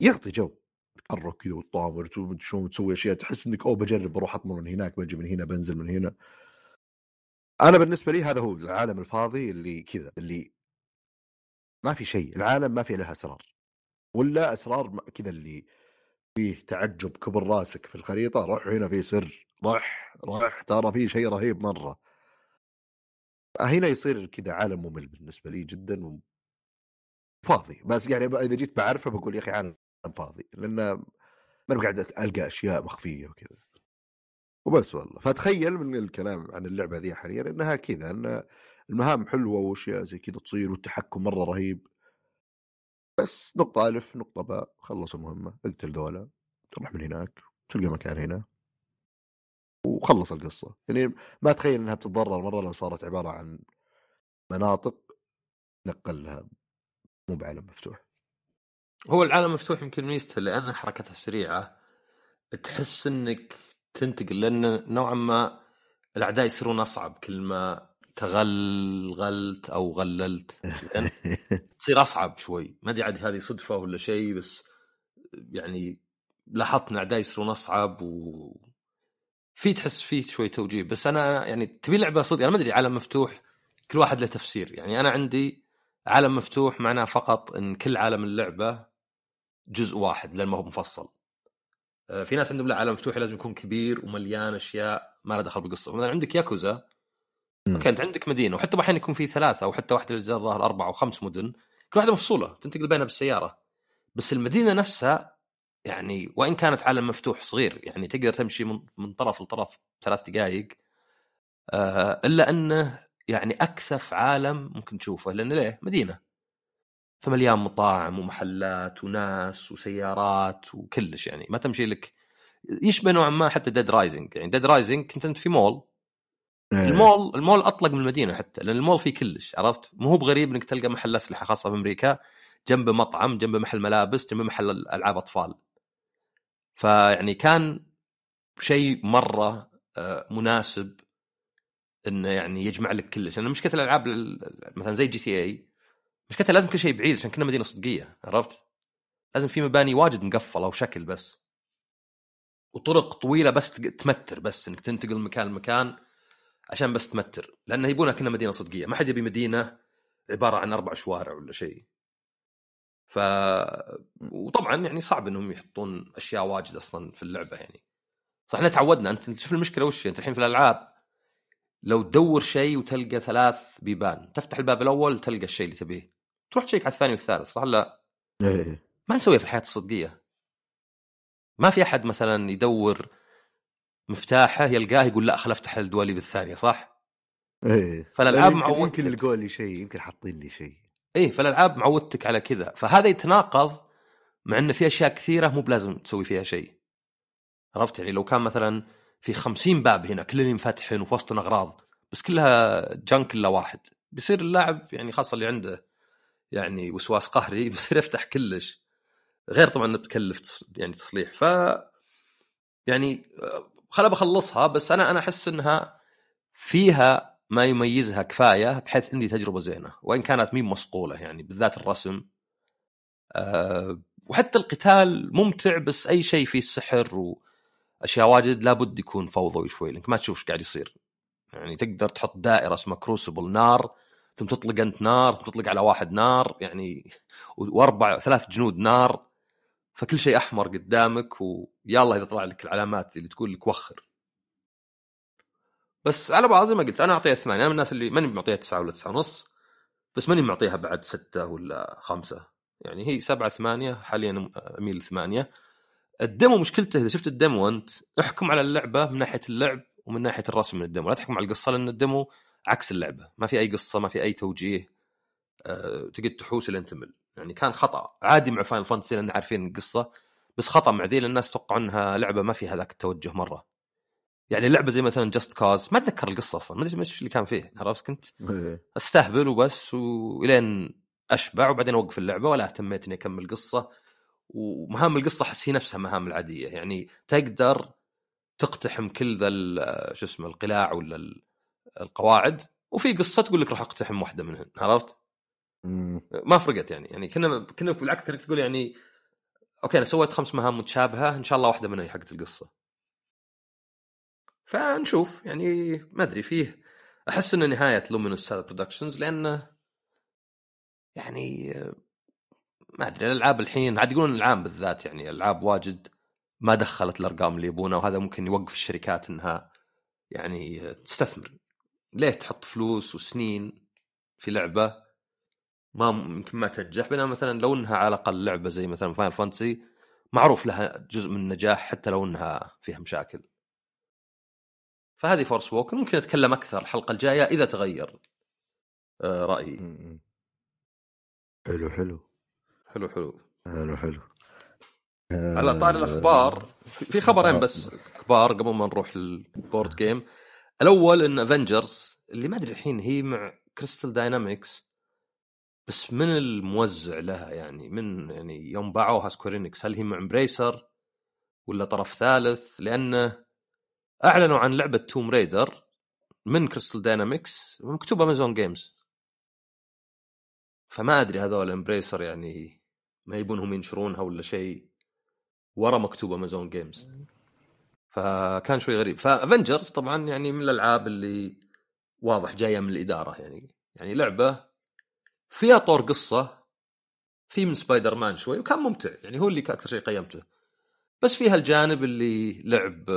Speaker 1: يعطي جو تتحرك كذا وتطاور شلون تسوي أشياء تحس إنك أوه بجرب بروح اطمر من هناك بجي من هنا بنزل من هنا. أنا بالنسبة لي هذا هو العالم الفاضي اللي كذا اللي ما في شيء العالم ما في لها أسرار ولا أسرار كذا اللي فيه تعجب كبر راسك في الخريطة روح هنا في سر راح راح ترى في شيء رهيب مرة. هنا يصير كذا عالم ممل بالنسبة لي جدا فاضي بس يعني إذا جيت بعرفه بقول يا أخي عالم فاضي لأن ما قاعد ألقى أشياء مخفية وكذا. وبس والله. فتخيل من الكلام عن اللعبة ذي حاليا إنها كذا إن المهام حلوة واشياء زي كذا تصير والتحكم مرة رهيب. بس نقطة ألف نقطة باء خلص المهمة اقتل ذولا تروح من هناك تلقى مكان هنا. وخلص القصة. يعني ما أتخيل أنها بتتضرر مرة لو صارت عبارة عن مناطق نقلها. مو بعالم مفتوح.
Speaker 2: هو العالم مفتوح يمكن ميزته لأن حركتها سريعة. تحس أنك تنتقل لأن نوعا ما الأعداء يصيرون أصعب كل ما تغلغلت أو غللت. [laughs] تصير أصعب شوي. ما أدري عاد هذه صدفة ولا شيء بس يعني لاحظت ان اعدائي يصيرون أصعب و في تحس فيه شوي توجيه. بس أنا يعني تبي لعبة صدق أنا ما أدري عالم مفتوح كل واحد له تفسير. يعني أنا عندي عالم مفتوح معناه فقط إن كل عالم اللعبة جزء واحد لأن ما هو مفصل. في ناس عندهم لا عالم مفتوح لازم يكون كبير ومليان أشياء ما له دخل بالقصة. مثلا عندك ياكوزا كانت عندك مدينة وحتى أحيانا يكون في ثلاثة أو حتى واحدة الاجزاء الظاهر أربع أو خمس مدن كل واحدة مفصولة تنتقل بينها بالسيارة. بس المدينة نفسها يعني وإن كانت عالم مفتوح صغير يعني تقدر تمشي من, من طرف لطرف ثلاث دقائق آه إلا أنه يعني أكثف عالم ممكن تشوفه. لأنه ليه؟ مدينة. فمليان مطاعم ومحلات وناس وسيارات وكلش يعني. ما تمشي لك. يشبه نوعا ما حتى Dead Rising يعني Dead Rising كنت أنت في مول. إيه. المول المول أطلق من المدينة حتى لأن المول فيه كلش عرفت؟ مو هو بغريب إنك تلقى محل أسلحة خاصة في أمريكا جنب مطعم جنب محل ملابس جنب محل ألعاب أطفال. فيعني كان شيء مرة آه، مناسب إنه يعني يجمع لك كلش. لأن مشكلة الألعاب مثلا زي GTA مشكلتها لازم كل شيء بعيد عشان كنها مدينة صدقية عرفت؟ لازم في مباني واجد مقفلة وشكل بس. وطرق طويلة بس تمتر بس إنك تنتقل من مكان لمكان عشان بس تمتر. لأنه يبونها كنها مدينة صدقية. ما حد يبي مدينة عبارة عن أربع شوارع ولا شيء. ف وطبعا يعني صعب إنهم يحطون أشياء واجد أصلا في اللعبة يعني. صح إحنا تعودنا. أنت شوف المشكلة وش أنت الحين في الألعاب لو تدور شيء وتلقى ثلاث بيبان. تفتح الباب الأول تلقى الشيء اللي تبيه. تروح تشيك على الثاني والثالث صح لا؟
Speaker 1: إيه
Speaker 2: ما نسويها في الحياة الصدقية. ما في أحد مثلا يدور مفتاحه يلقاه يقول لا خل افتح الدولي بالثانيه صح؟
Speaker 1: إيه
Speaker 2: فالألعاب معودتك.
Speaker 1: يمكن لقوا لي شيء يمكن حاطين لي شيء.
Speaker 2: إيه فالألعاب معودتك على كذا. فهذا يتناقض مع انه في أشياء كثيرة مو بلازم تسوي فيها شيء. عرفت؟ يعني لو كان مثلا في خمسين باب هنا كلهم ينفتحون وفي وسطهم أغراض بس كلها جنك إلا واحد. بيصير اللاعب يعني خاصة اللي عنده يعني وسواس قهري [laughs] بيصير يفتح كلش. غير طبعا إنه بتكلف يعني تصليح. ف يعني خل بخلصها بس أنا أنا أحس إنها فيها ما يميزها كفاية بحيث عندي تجربة زينة. وإن كانت مين مصقوله يعني بالذات الرسم. أه وحتى القتال ممتع بس أي شيء فيه سحر وأشياء واجد لابد يكون فوضوي شوي لأنك ما تشوف إيش قاعد يصير. يعني تقدر تحط دائرة اسمها كروسبل نار ثم تطلق أنت نار ثم تطلق على واحد نار يعني وأربع ثلاث جنود نار فكل شيء أحمر قدامك ويلا إذا طلع لك العلامات اللي تقول لك وخر. بس على بعض زي ما قلت أنا أعطيها ثمانية أنا من الناس اللي ماني معطيها تسعة ولا تسعة ونص بس ماني معطيها بعد ستة ولا خمسة. يعني هي سبعة ثمانية حاليا أميل ثمانيه ال demo مشكلته إذا شفت ال demo أنت احكم على اللعبة من ناحية اللعب ومن ناحية الرسم من ال demo لا تحكم على القصة لأن ال demo عكس اللعبة. ما في أي قصة ما في أي توجيه. أه تقعد تحوس لين تمل. يعني كان خطأ. عادي مع Final Fantasy لأن عارفين القصة بس خطأ مع ذي الناس توقعوا إنها لعبة ما فيها ذاك التوجه مرة. يعني لعبة زي مثلا Just Cause ما أتذكر القصة أصلا. ما أدري إيش اللي كان فيه عرفت كنت؟
Speaker 1: إيه.
Speaker 2: أستهبل وبس ولين أشبع وبعدين أوقف اللعبة ولا اهتميت إني أكمل قصة. ومهام القصة احس هي نفسها مهام العادية. يعني تقدر تقتحم كل ذا شو اسمه القلاع ولا القواعد وفي قصة تقول لك راح أقتحم واحدة منهن عرفت؟ ما فرقت يعني يعني كنا كنا بالعكس تقول يعني okay أنا سويت خمس مهام متشابهة إن شاء الله واحدة منها هي حقت القصة. فنشوف يعني ما أدري فيه أحس إنه نهاية Luminous هذا Productions لأنه يعني ما أدري الألعاب الحين عاد يقولون العام بالذات يعني ألعاب واجد ما دخلت الأرقام اللي يبونها وهذا ممكن يوقف الشركات إنها يعني تستثمر. ليه تحط فلوس وسنين في لعبة ما يمكن ما تنجح؟ بينما مثلا لو إنها على الأقل لعبة زي مثلا Final Fantasy معروف لها جزء من النجاح حتى لو إنها فيها مشاكل. فهذه Forspoken ممكن أتكلم أكثر الحلقة الجاية إذا تغير آه، رأيي.
Speaker 1: حلو حلو.
Speaker 2: حلو حلو.
Speaker 1: حلو حلو.
Speaker 2: على طاري الأخبار في خبرين بس كبار قبل ما نروح لل board game الأول إن Avengers اللي ما أدري الحين هي مع Crystal Dynamics بس من الموزع لها يعني؟ من يعني يوم باعوها Square Enix هل هي مع Embracer ولا طرف ثالث؟ لأنه أعلنوا عن لعبة Tomb Raider من Crystal Dynamics مكتوب Amazon Games فما أدري هذول Embracer يعني ما يبونهم ينشرونها ولا شيء ورا مكتوب Amazon Games فكان شوي غريب. ف Avengers طبعا يعني من الألعاب اللي واضح جاية من الإدارة يعني. يعني لعبة فيها طور قصة في من سبايدر مان شوي وكان ممتع يعني هو اللي أكثر شيء قيمته. بس فيها الجانب اللي لعب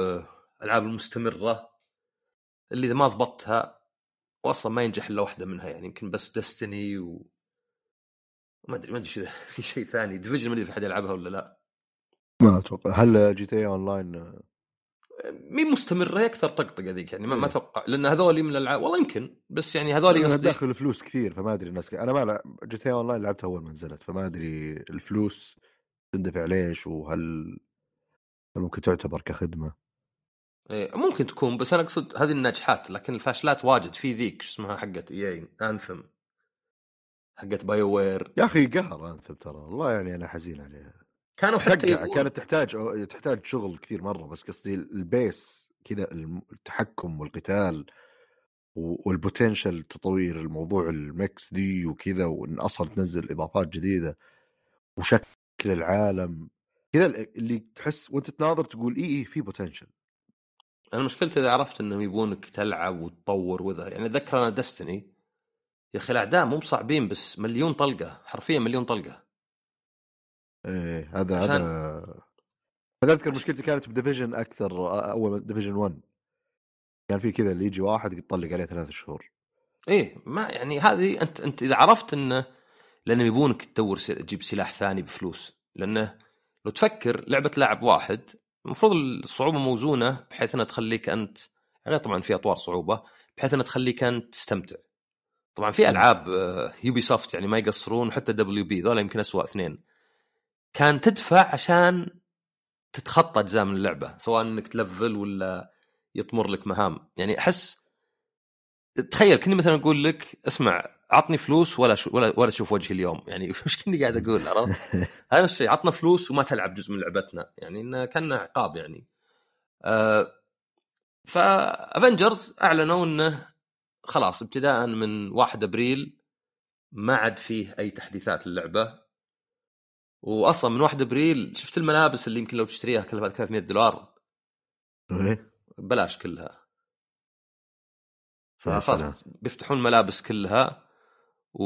Speaker 2: ألعاب المستمرة اللي ما ضبطتها واصلا ما ينجح إلا واحدة منها يعني يمكن بس Destiny و ما أدري ما أدري اذا [laughs] في شيء ثاني Division ما أدري في احد يلعبها ولا لا.
Speaker 1: ما أتوقع. هل GTA Online
Speaker 2: مين مستمرة هي أكثر طقطقة ذيك يعني ما, ما أتوقع. لأن هذول من الألعاب والله يمكن بس يعني هذول
Speaker 1: قصدي داخل فلوس كثير فما أدري الناس أنا ما لعب GTA Online لعبتها أول ما نزلت فما أدري الفلوس تندفع ليش وهل هل ممكن تعتبر كخدمة.
Speaker 2: إيه ممكن تكون بس أنا أقصد هذه الناجحات لكن الفاشلات واجد. في ذيك اسمها حقت إي Anthem حقت BioWare
Speaker 1: يا أخي قهر Anthem ترى والله يعني أنا حزين عليها.
Speaker 2: كانوا حتى
Speaker 1: كانت تحتاج تحتاج شغل كثير مرة بس قصدي ال base كذا التحكم والقتال وال potential تطوير الموضوع ال mechs ذي وكذا وإن أصلا تنزل إضافات جديدة وشكل العالم كذا اللي تحس وأنت تناظر تقول اي اي في potential
Speaker 2: أنا مشكلتي إذا عرفت إنهم يبونك تلعب وتطور وذا يعني أتذكر أنا Destiny يا أخي الأعداء مو بصعبين بس مليون طلقة حرفيا مليون طلقة.
Speaker 1: إيه هذا عشان... هذا هذا اذكر مشكلتي كانت ب Division أكثر أول Division 1 كان في كذا اللي يجي واحد يطلق عليه ثلاث شهور.
Speaker 2: إيه ما يعني هذه أنت أنت إذا عرفت انه لأنه يبونك تدور تجيب سلاح ثاني بفلوس. لأنه لو تفكر لعبة لاعب واحد المفروض الصعوبة موزونة بحيث إنها تخليك أنت غير طبعا في أطوار صعوبة بحيث إنها تخليك أنت تستمتع. طبعا في ألعاب Ubisoft يعني ما يقصرون حتى WB ذولا يمكن اسوء اثنين. كان تدفع عشان تتخطى أجزاء من اللعبة سواء إنك تلفل ولا يطمر لك مهام يعني أحس تخيل كني مثلا أقول لك اسمع عطني فلوس ولا شو ولا ولا تشوف وجهي اليوم [laughs] يعني وش كني قاعد أقول عرفت؟ [laughs] هذا الشيء عطنا فلوس وما تلعب جزء من لعبتنا يعني إنه كان عقاب يعني. آه فافنجرز أعلنوا إنه خلاص ابتداء من 1 أبريل ما عاد فيه أي تحديثات للعبة واصلا من 1 أبريل شفت الملابس اللي يمكن لو تشتريها كلها 300 دولار.
Speaker 1: إيه.
Speaker 2: بلاش كلها. فخلاص.
Speaker 1: سلام.
Speaker 2: بيفتحون ملابس كلها و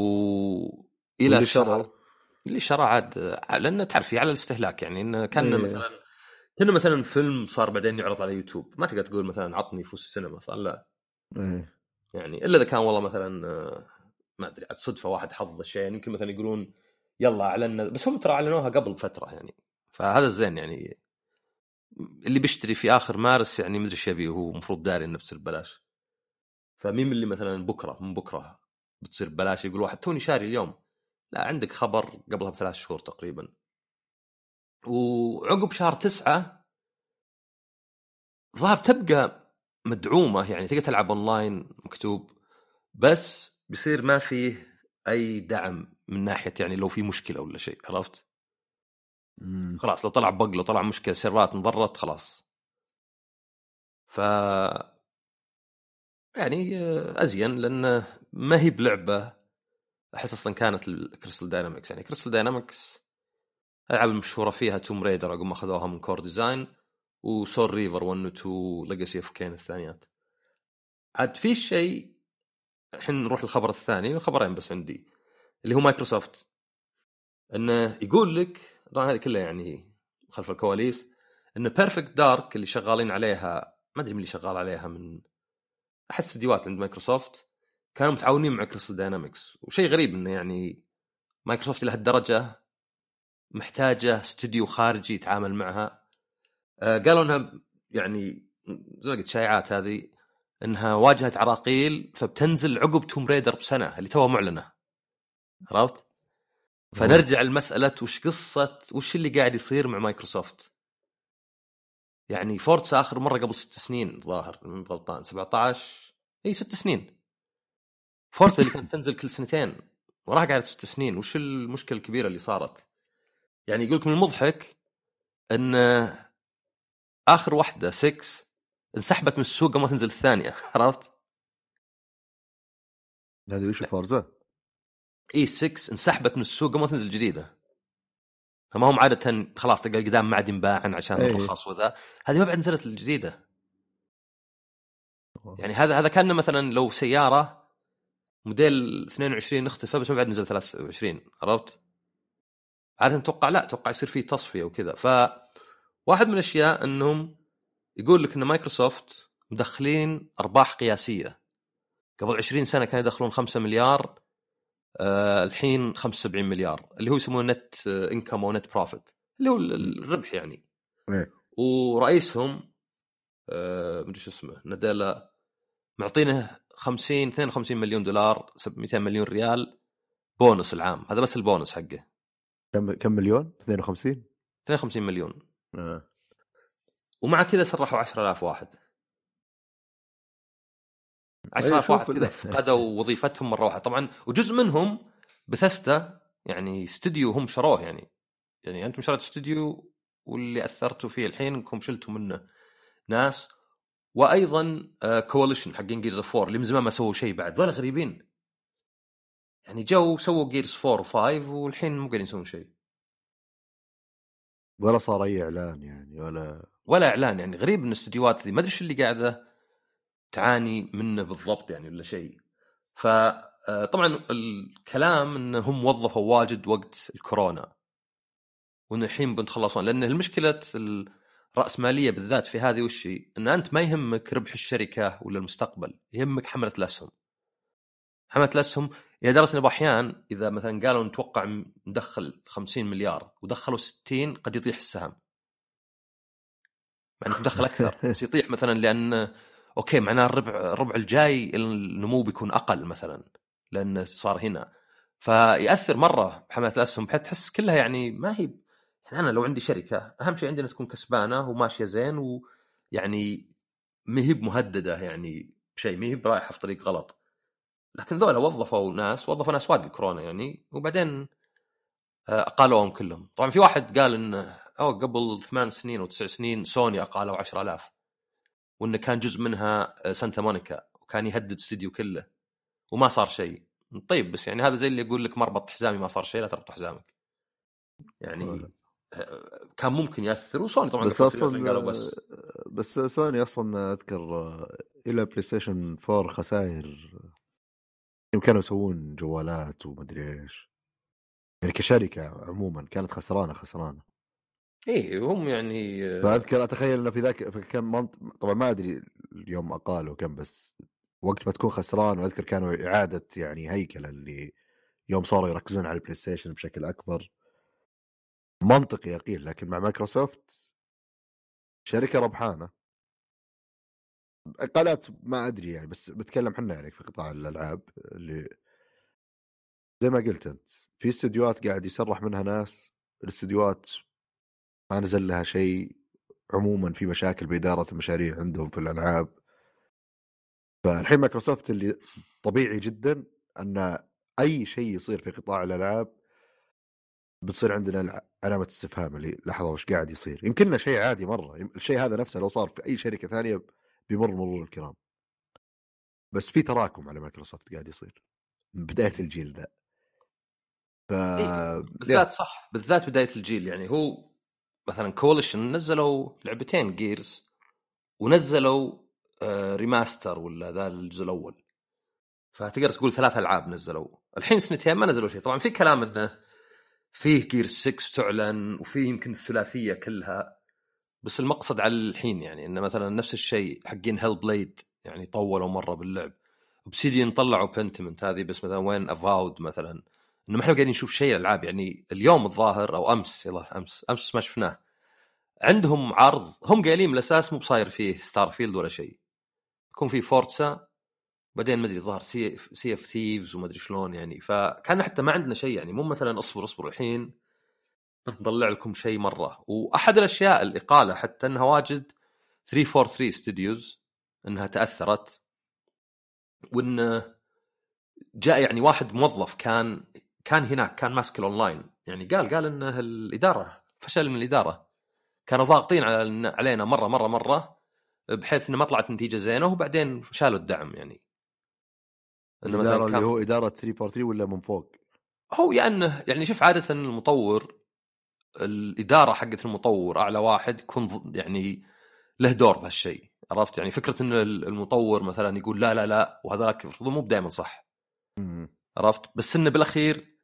Speaker 2: إلى
Speaker 1: شروا؟
Speaker 2: اللي شرى عاد لأنه تعرفي على الاستهلاك يعني إنه كان
Speaker 1: إيه.
Speaker 2: مثلا كأنه مثلا فيلم صار بعدين يعرض على يوتيوب. ما تقدر تقول مثلا عطني فلوس السينما صار لا.
Speaker 1: إيه.
Speaker 2: يعني إلا إذا كان والله مثلا آه، ما أدري عاد صدفة واحد حظ شيء. يمكن مثلا يقولون يلا اعلنا بس هم ترى أعلنوها قبل فتره يعني. فهذا الزين يعني. اللي بيشتري في آخر مارس يعني مدري إيش يبي وهو المفروض داري إنه بتصير ببلاش. فمين اللي مثلا بكرة من بكرة بتصير ببلاش يقول واحد توني شاري اليوم. لا عندك خبر قبلها بثلاث شهور تقريبا. وعقب شهر تسعة ظهر تبقى مدعومة يعني تقدر تلعب أونلاين مكتوب بس بيصير ما فيه أي دعم. من ناحية يعني لو في مشكلة ولا شيء عرفت؟
Speaker 1: مم.
Speaker 2: خلاص لو طلع bug لو طلع مشكلة سيرفرات انضرت خلاص ف يعني آه، أزين لأن ما هي بلعبة أحس أصلا كانت ال Crystal Dynamics يعني Crystal Dynamics الالعاب المشهوره فيها Tomb Raider عقب ما أخذوها من Core Design و Soul Reaver 1 و 2 Legacy of Kain الثانيات عاد في شيء الحين نروح للخبر الثاني خبرين بس عندي اللي هو مايكروسوفت. انه يقول لك طبعا هذه كلها يعني خلف الكواليس إن Perfect Dark اللي شغالين عليها ما أدري من اللي شغال عليها من أحد استديوهات عند مايكروسوفت كانوا متعاونين مع Crystal Dynamics وشيء غريب إنه يعني مايكروسوفت لهالدرجه محتاجة استوديو خارجي يتعامل معها. آه، قالوا إنها يعني زي ما قلت شائعات هذه إنها واجهت عراقيل فبتنزل عقب Tomb Raider بسنة اللي توها معلنة. عرفت؟ فنرجع لمسألة وش قصة وش اللي قاعد يصير مع مايكروسوفت يعني Forza آخر مرة قبل ست سنين ظاهر من غلطان 17 إي ست سنين Forza اللي كانت تنزل كل سنتين وراها قاعدة ست سنين وش المشكلة الكبيرة اللي صارت يعني يقول لك من المضحك إن آخر واحدة 6 انسحبت من السوق قبل ما تنزل الثانية [laughs] عرفت؟
Speaker 1: هذه وش فورزا؟
Speaker 2: إي 6 انسحبت من السوق قبل ما تنزل الجديده فما هم عادة خلاص تلقى القدام ما عاد ينباعن عشان
Speaker 1: إيه.
Speaker 2: الرخص وذا. هذه ما بعد نزلت الجديده يعني هذا هذا كان مثلا لو سيارة موديل 22 اختفى بس ما بعد نزل 23 عرفت؟ عادة أتوقع لا أتوقع يصير فيه تصفية وكذا. ف واحد من الأشياء إنهم يقول لك إن مايكروسوفت مدخلين أرباح قياسية. قبل 20 سنة كانوا يدخلون 5 مليار آه الحين 75 مليار اللي هو يسمونه net income أو net profit اللي هو ال- الربح يعني.
Speaker 1: إيه.
Speaker 2: ورئيسهم آه مدري شو اسمه ناديلا معطينه 50 52 مليون دولار 200 مليون ريال بونص العام. هذا بس البونص حقه.
Speaker 1: كم كم مليون؟ 52
Speaker 2: 52 مليون.
Speaker 1: آه.
Speaker 2: ومع كذا سرحوا 10000 واحد. 10000
Speaker 1: شوف
Speaker 2: واحد
Speaker 1: ال-
Speaker 2: كذا فقدوا وظيفتهم مرة واحدة طبعا وجزء منهم بثستا يعني استوديو هم شروه يعني. يعني أنتم شريتوا استوديو واللي أثرتوا فيه الحين انكم شلتوا منه ناس. وأيضا Coalition حقين Gears of 4 اللي من زمان ما سووا شيء بعد ولا غريبين. يعني جو سووا Gears 4 و5 والحين مو قاعدين يسوون شيء.
Speaker 1: ولا صار أي إعلان يعني ولا
Speaker 2: ولا إعلان يعني غريب إن الاستديوهات ذي ما أدري شو اللي قاعدة. تعاني منه بالضبط يعني ولا شيء. ف آه، الكلام انهم وظفوا واجد وقت الكورونا. وإن الحين بنتخلصون. لأن المشكلة الراسماليه بالذات في هذه وش؟ إن أنت ما يهمك ربح الشركة ولا المستقبل يهمك حملة الأسهم. حملة الأسهم إلى درجه انه باحيان إذا مثلا قالوا نتوقع ندخل 50 مليار ودخلوا 60 قد يطيح السهم. مع انك مدخل أكثر بس يطيح مثلا لأن أوكي معناه الربع الربع الجاي النمو بيكون أقل مثلا لأن صار هنا. فيأثر مرة بحمله الأسهم بحيث تحس كلها يعني ما هي يعني أنا لو عندي شركة أهم شيء عندنا تكون كسبانة وماشية زين ويعني ما هي بمهددة يعني بشيء ما هي برايحه في طريق غلط. لكن ذولا وظفوا ناس وظفوا ناس واجد الكورونا يعني وبعدين آه، أقالوهم كلهم. طبعا في واحد قال إنه أو قبل ثمان سنين أو تسع سنين سوني أقالوا 10000 وإنه كان جزء منها آه، سانتا مونيكا وكان يهدد استوديو كله وما صار شيء. طيب بس يعني هذا زي اللي يقول لك مربط حزامي ما صار شيء لا تربط حزامك. يعني كان ممكن يأثر وسوني طبعا
Speaker 1: بس أصلا قالوا بس. بس سوني أصلا أذكر إلى بلاي ستيشن 4 خسائر كانوا يسوون جوالات ومدري إيش. يعني كشركة عموما كانت خسرانة خسرانة.
Speaker 2: إيه هم يعني
Speaker 1: فأذكر أتخيل إنه في ذاك كم منط... طبعا ما أدري اليوم اقالوا كم بس وقت ما تكون خسران وأذكر كانوا إعادة يعني هيكلة اللي يوم صاروا يركزون على البلاي ستيشن بشكل أكبر. منطقي اقيل لكن مع مايكروسوفت شركة ربحانة. اقالات ما أدري يعني بس بتكلم حنا يعني في قطاع الألعاب اللي زي ما قلت أنت في استديوهات قاعد يسرح منها ناس الاستديوهات ما نزل لها شيء عموما في مشاكل بإدارة المشاريع عندهم في الألعاب. فالحين مايكروسوفت اللي طبيعي جدا أن أي شيء يصير في قطاع الألعاب بتصير عندنا علامة استفهام اللي لحظة وش قاعد يصير. يمكننا شيء عادي مرة. الشيء هذا نفسه لو صار في أي شركة ثانية بيمر مرور الكرام. بس في تراكم على مايكروسوفت قاعد يصير من بداية الجيل ذا.
Speaker 2: ف إيه بالذات صح. بالذات بداية الجيل يعني هو مثلا Coalition نزلوا لعبتين Gears ونزلوا آه remaster ولا ذا الجزء الأول. فتقدر تقول ثلاث ألعاب نزلوا. الحين سنتين ما نزلوا شيء. طبعا في كلام إنه فيه جير 6 تعلن وفيه يمكن الثلاثية كلها. بس المقصد على الحين يعني إنه مثلا نفس الشيء حقين Hellblade يعني طولوا مرة باللعب. Obsidian طلعوا Pentiment هذه بس مثلا وين Avowed مثلا. إنه ما إحنا قاعدين نشوف شيء العاب يعني اليوم الظاهر أو أمس يلا أمس أمس ما شفناه. عندهم عرض هم قايلين من الاساس مو بصاير فيه Starfield ولا شيء. يكون في Forza بعدين ما أدري ظهر Sea Sea of Thieves وما أدري شلون يعني. فكان حتى ما عندنا شيء يعني مو مثلا اصبر اصبر الحين نطلع لكم شيء مرة. وأحد الأشياء اللي قالها حتى إنها واجد 343 Studios إنها تأثرت. وان جاء يعني واحد موظف كان كان هناك كان ماسك الأونلاين. يعني قال قال إن الإدارة فشل من الإدارة. كانوا ضاغطين علينا مرة مرة مرة بحيث إنه ما طلعت نتيجة زينة وبعدين شالوا الدعم يعني.
Speaker 1: إنه مثلا كان... اللي هو إدارة 343 ولا من فوق؟
Speaker 2: هو يعني يعني شوف عادة المطور الإدارة حقت المطور أعلى واحد يكون يعني له دور بهالشيء. عرفت؟ يعني فكرة إن المطور مثلا يقول لا لا لا وهذاك مو بدائما صح. عرفت؟ بس إنه بالأخير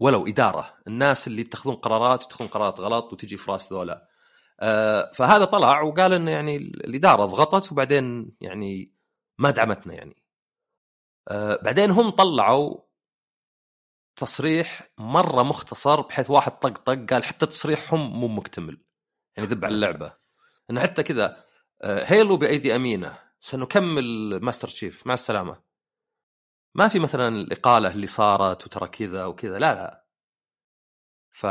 Speaker 2: ولو إدارة. الناس اللي يتخذون قرارات يتخذون قرارات غلط وتجي في راس ذولا. آه فهذا طلع وقال إنه يعني الإدارة ضغطت وبعدين يعني ما دعمتنا يعني. آه بعدين هم طلعوا تصريح مرة مختصر بحيث واحد طق طق قال حتى تصريحهم مو مكتمل. يعني ذب على اللعبة. إنه حتى كذا Halo بأيدي أمينة. سنكمل Master Chief مع السلامة. ما في مثلا الإقالة اللي صارت وترى كذا وكذا لا لا. ف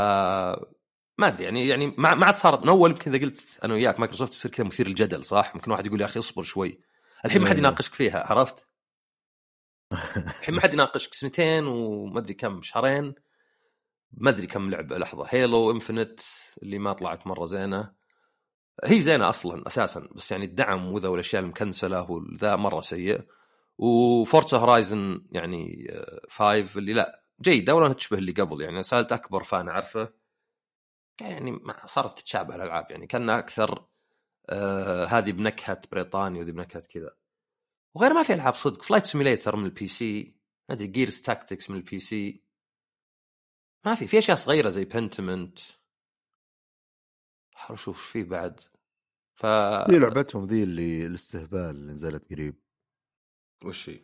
Speaker 2: ما أدري يعني يعني ما عاد صارت. من أول يمكن إذا قلت أنا وياك مايكروسوفت تصير كذا مثير الجدل صح؟ ممكن واحد يقول يا أخي اصبر شوي. الحين ما حد يناقشك فيها عرفت؟ [laughs] الحين ما حد يناقشك سنتين وما أدري كم شهرين. ما أدري كم لعبة لحظة. Halo Infinite اللي ما طلعت مرة زينة. هي زينة أصلا أساسا. بس يعني الدعم وذا والأشياء ال cancel ة وذا مرة سيء. و Forza Horizon يعني 5 آه، اللي لا جديدة ولا تشبه اللي قبل يعني سألت أكبر fan أعرفه يعني صارت تتشابه الألعاب يعني كان أكثر آه هذه بنكهة بريطانيا وذي بنكهة كذا. وغير ما في ألعاب صدق Flight Simulator من ال PC ما أدري Gears Tactics من ال PC ما في في أشياء صغيرة زي Pentiment حاول أشوف في بعد.
Speaker 1: ف في لعبتهم ذي اللي الاستهبال اللي نزلت قريب.
Speaker 2: وش هي؟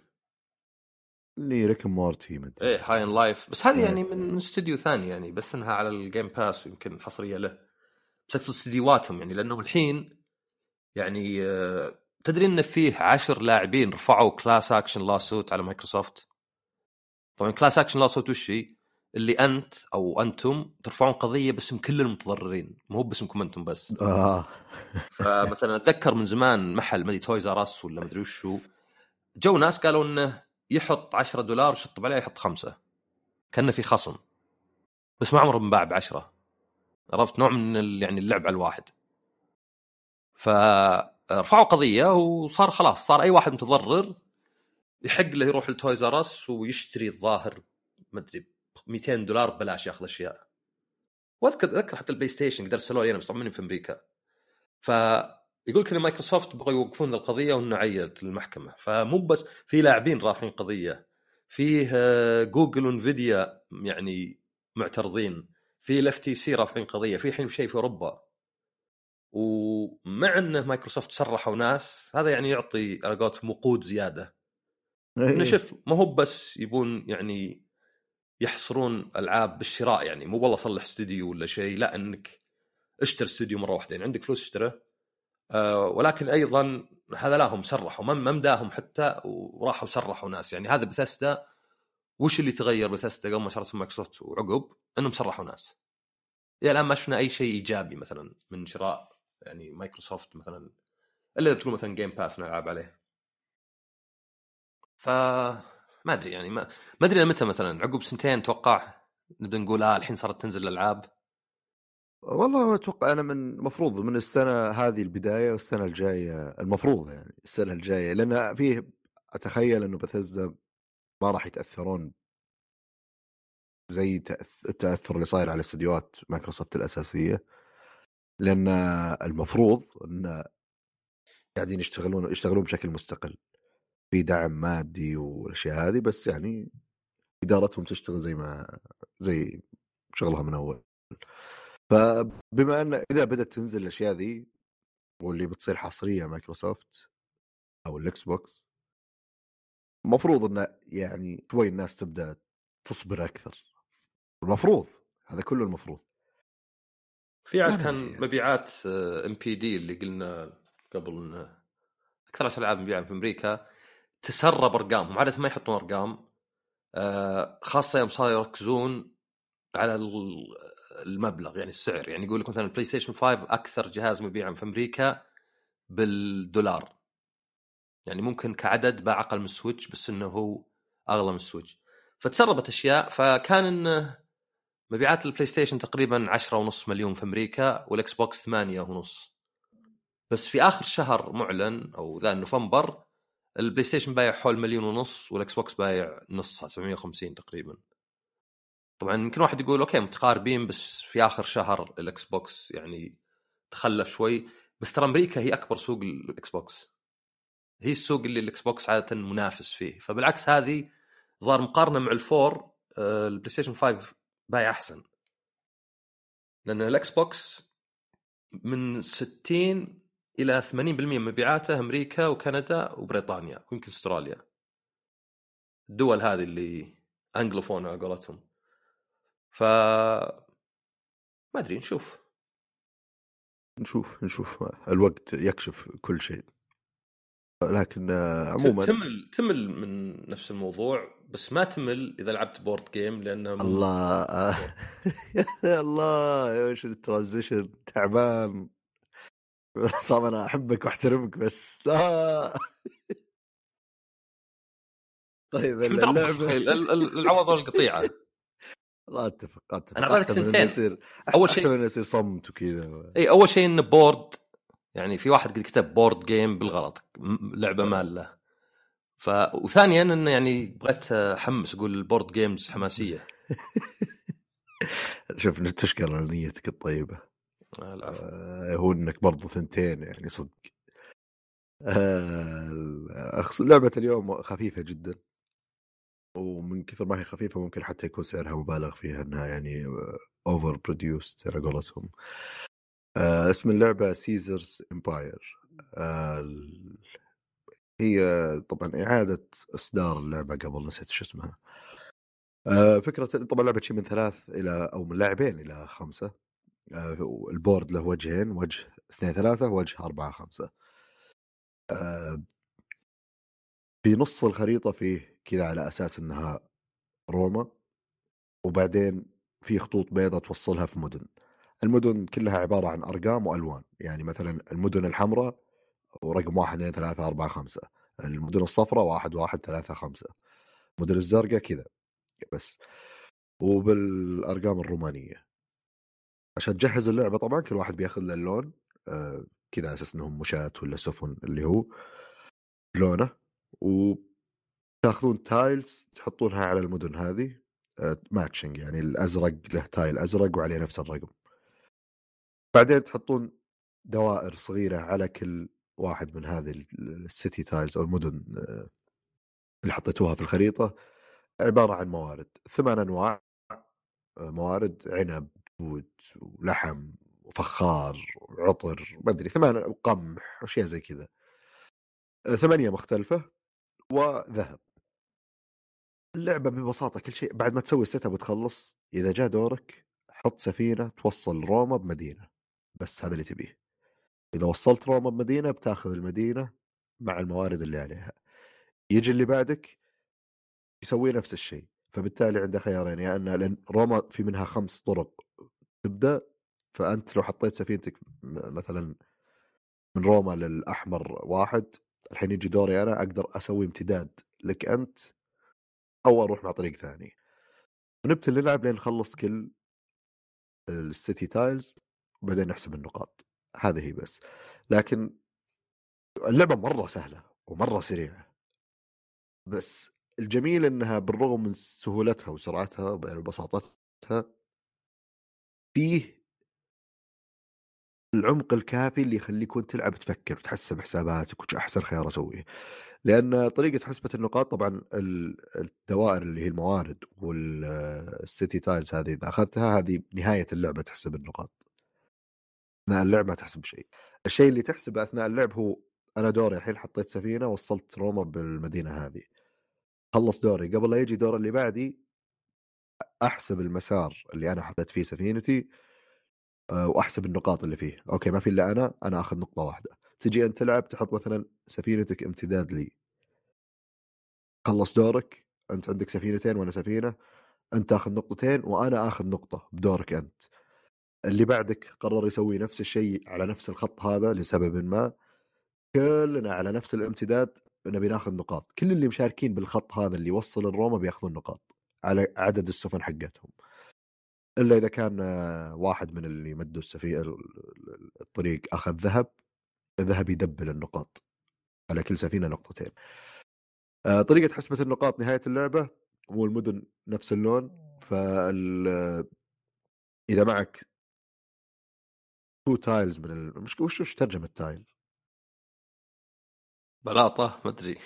Speaker 1: اللي Rick Morty
Speaker 2: مدري إيه High on Life بس هذه يعني من استوديو ثاني يعني بس إنها على ال Game Pass ويمكن حصرية له. بس أقصد استديوهاتهم يعني لأنهم الحين يعني آه، تدري إن فيه عشر لاعبين رفعوا class action lawsuit على مايكروسوفت طبعا class action lawsuit وش هي؟ اللي أنت أو أنتم ترفعون قضية باسم كل المتضررين. مو باسمكم أنتم بس.
Speaker 1: آه.
Speaker 2: فمثلا أتذكر من زمان محل مدري Toys R Us ولا مدري وشو جوا ناس قالوا إنه يحط 10 دولار وشطب عليه يحط خمسة. كأنه في خصم. بس ما عمره انباع ب 10 عرفت؟ نوع من يعني اللعب على الواحد. ف رفعوا قضية وصار خلاص. صار أي واحد متضرر يحق له يروح ل Toys R Us ويشتري الظاهر ما أدري 200 دولار ببلاش ياخذ أشياء. واذكر أذكر حتى ال PlayStation قد ارسلوه لي بس طبعا في أمريكا. فيقول لك إن مايكروسوفت بغوا يوقفون القضية وإنه عيت للمحكمة. فمو بس في لاعبين رافعين قضية فيه آه، جوجل و Nvidia يعني معترضين في ال FTC رافعين قضية في الحين شيء في أوروبا. ومع إنه مايكروسوفت سرحوا ناس هذا يعني يعطي على قولتهم وقود زيادة. إنه شوف ما هو بس يبون يعني يحصرون ألعاب بالشراء يعني مو والله صلح استوديو ولا شيء لا إنك اشتر استوديو مرة واحدة. يعني عندك فلوس اشتره ولكن أيضا هذا لا هم سرحوا ما مداهم حتى وراحوا سرحوا ناس. يعني هذا بثستا وش اللي تغير بثستا قبل ما شرت مايكروسوفت وعقب؟ إنهم سرحوا ناس. إلى الآن ما شفنا أي شيء إيجابي مثلا من شراء يعني مايكروسوفت مثلا إلا إذا بتقول مثلا Game Pass نلعب عليه. ف ما أدري يعني ما ما أدري متى مثلا. عقب سنتين أتوقع نبدأ نقول آه الحين صارت تنزل الألعاب.
Speaker 1: والله أتوقع أنا من مفروض من السنة هذه البداية والسنة الجاية المفروض يعني السنة الجاية لأن فيه أتخيل أنه بثزة ما راح يتأثرون زي التأثر اللي صاير على استديوهات مايكروسوفت الأساسية لأن المفروض أن قاعدين يشتغلون يشتغلون بشكل مستقل في دعم مادي والأشياء هذه بس يعني إدارتهم تشتغل زي ما زي شغلها من أول. فبما أن إذا بدأت تنزل الأشياء ذي واللي بتصير حصرية مايكروسوفت أو ال Xbox المفروض انه يعني شوي الناس تبدأ تصبر أكثر. المفروض هذا كله المفروض.
Speaker 2: في عاد كان مبيعات NPD اللي قلنا قبل انه أكثر العاب مبيعا في أمريكا تسرب ارقامهم عادة ما يحطون أرقام. آه، خاصة يوم صاروا يركزون على المبلغ يعني السعر. يعني يقول لك مثلا ال PlayStation 5 أكثر جهاز مبيعا في أمريكا بالدولار. يعني ممكن كعدد باع أقل من ال Switch بس إنه هو أغلى من ال Switch. فتسربت أشياء فكان انه مبيعات ال PlayStation تقريبا عشرة ونص مليون في أمريكا وال Xbox ثمانية ونص. بس في آخر شهر معلن أو ذا نوفمبر ال PlayStation بايع حول مليون ونص وال Xbox بايع نصها 750 تقريبا. طبعا يمكن واحد يقول okay متقاربين بس في آخر شهر ال Xbox يعني تخلف شوي. بس ترى أمريكا هي أكبر سوق ال Xbox. هي السوق اللي ال Xbox عادة منافس فيه. فبالعكس هذه ظهر مقارنة مع الفور آه، ال PlayStation 5 بايع أحسن. لأن ال Xbox من 60 إلى 80% من مبيعاته أمريكا وكندا وبريطانيا ويمكن أستراليا. الدول هذه اللي Anglophone على قولتهم. ف ما أدري نشوف.
Speaker 1: نشوف نشوف الوقت يكشف كل شيء. لكن عموما
Speaker 2: تمل تمل من نفس الموضوع بس ما تمل إذا لعبت board game لأنه
Speaker 1: الله يا [laughs] الله يا وش ال transition؟ تعبان. [laughs] صار أنا أحبك وأحترمك بس لا. [laughs] طيب
Speaker 2: اللعبة العوض والقطيعه
Speaker 1: لا أتفق أتفق.
Speaker 2: أنا اعطيك ثنتين
Speaker 1: يصير أول شيء احسن إنه يصير صمت وكذا.
Speaker 2: إي أول شيء إنه بورد يعني في واحد قد كتب بورد جيم بالغلط
Speaker 1: لعبة.
Speaker 2: مالة. ف وثانيا إنه يعني بغيت أحمس أقول البورد جيمز حماسية. [laughs]
Speaker 1: شوف تشكر نيتك الطيبة.
Speaker 2: العفو.
Speaker 1: آه هو إنك برضو ثنتين يعني صدق. آه لعبة اليوم خفيفة جدا. ومن كثر ما هي خفيفة ممكن حتى يكون سعرها مبالغ فيها إنها يعني over-produced على قولتهم. آه اسم اللعبة Caesar's Empire آه هي طبعا إعادة إصدار اللعبة قبل نسيت شو اسمها. آه فكرة طبعا لعبة شيء من ثلاث إلى أو من لاعبين إلى خمسة. آه البورد له وجهين وجه اثنين ثلاثة وجه أربعة خمسة. آه في نص الخريطة فيه كذا على أساس إنها روما وبعدين في خطوط بيضاء توصلها في مدن. المدن كلها عبارة عن أرقام وألوان يعني مثلا المدن الحمراء ورقم واحد اثنين ثلاثة أربعة خمسة. المدن الصفراء واحد واحد ثلاثة خمسة. المدن الزرقاء كذا بس وبالأرقام الرومانية. عشان تجهز اللعبة طبعا كل واحد بياخذ له اللون آه كذا أساس أنهم مشاة ولا سفن اللي هو لونه. و تاخذون tiles تحطونها على المدن هذه matching يعني الأزرق له tile أزرق وعليه نفس الرقم. بعدين تحطون دوائر صغيرة على كل واحد من هذه ال city tiles أو المدن آه، اللي حطيتوها في الخريطة. عبارة عن موارد ثمان أنواع آه، موارد عنب بود ولحم وفخار وعطر ما أدري ثمان وقمح واشياء زي كذا. آه، ثمانية مختلفة. وذهب. اللعبة ببساطة كل شيء بعد ما تسوي ال set up وتخلص إذا جاء دورك حط سفينة توصل روما بمدينة. بس هذا اللي تبيه. إذا وصلت روما بمدينة بتاخذ المدينة مع الموارد اللي عليها. يجي اللي بعدك يسوي نفس الشيء. فبالتالي عنده خيارين يا ان لأن روما في منها خمس طرق تبدأ فأنت لو حطيت سفينتك مثلا من روما للأحمر واحد الحين يجي دوري أنا أقدر أسوي امتداد لك أنت أو أروح مع طريق ثاني. ونبتل نلعب لين نخلص كل ال city tiles وبعدين نحسب النقاط. هذه هي بس. لكن اللعبة مرة سهلة ومرة سريعة. بس الجميل إنها بالرغم من سهولتها وسرعتها وبساطتها فيه العمق الكافي اللي يخليك وانت تلعب تفكر وتحسب حساباتك وش أحسن خيار أسويه. لأن طريقة حسبة النقاط طبعا الدوائر اللي هي الموارد والسيتي تايلز هذه إذا أخذتها هذه نهاية اللعبة تحسب النقاط. أثناء اللعب ما تحسب شيء. الشيء اللي تحسبه أثناء اللعب هو أنا دوري الحين حطيت سفينة وصلت روما بالمدينة هذه. خلص دوري. قبل لا يجي دور اللي بعدي احسب المسار اللي أنا حطيت فيه سفينتي وأحسب النقاط اللي فيه. أوكي ما في إلا أنا أنا آخذ نقطة واحدة. تجي أنت تلعب تحط مثلا سفينتك امتداد لي. خلص دورك أنت عندك سفينتين وأنا سفينة أنت تاخذ نقطتين وأنا آخذ نقطة بدورك أنت. اللي بعدك قرر يسوي نفس الشيء على نفس الخط هذا لسبب ما. كلنا على نفس الامتداد نبي ناخذ نقاط. كل اللي مشاركين بالخط هذا اللي يوصل الروما بياخذون نقاط على عدد السفن حقتهم. إلا إذا كان واحد من اللي مدوا السفينه الطريق أخذ ذهب الذهب يدبل النقاط على كل سفينة نقطتين. آه، طريقة حسبة النقاط نهاية اللعبة والمدن نفس اللون فال إذا معك two tiles من ال... مش وش وش ترجمة tile؟
Speaker 2: بلاطة ما أدري.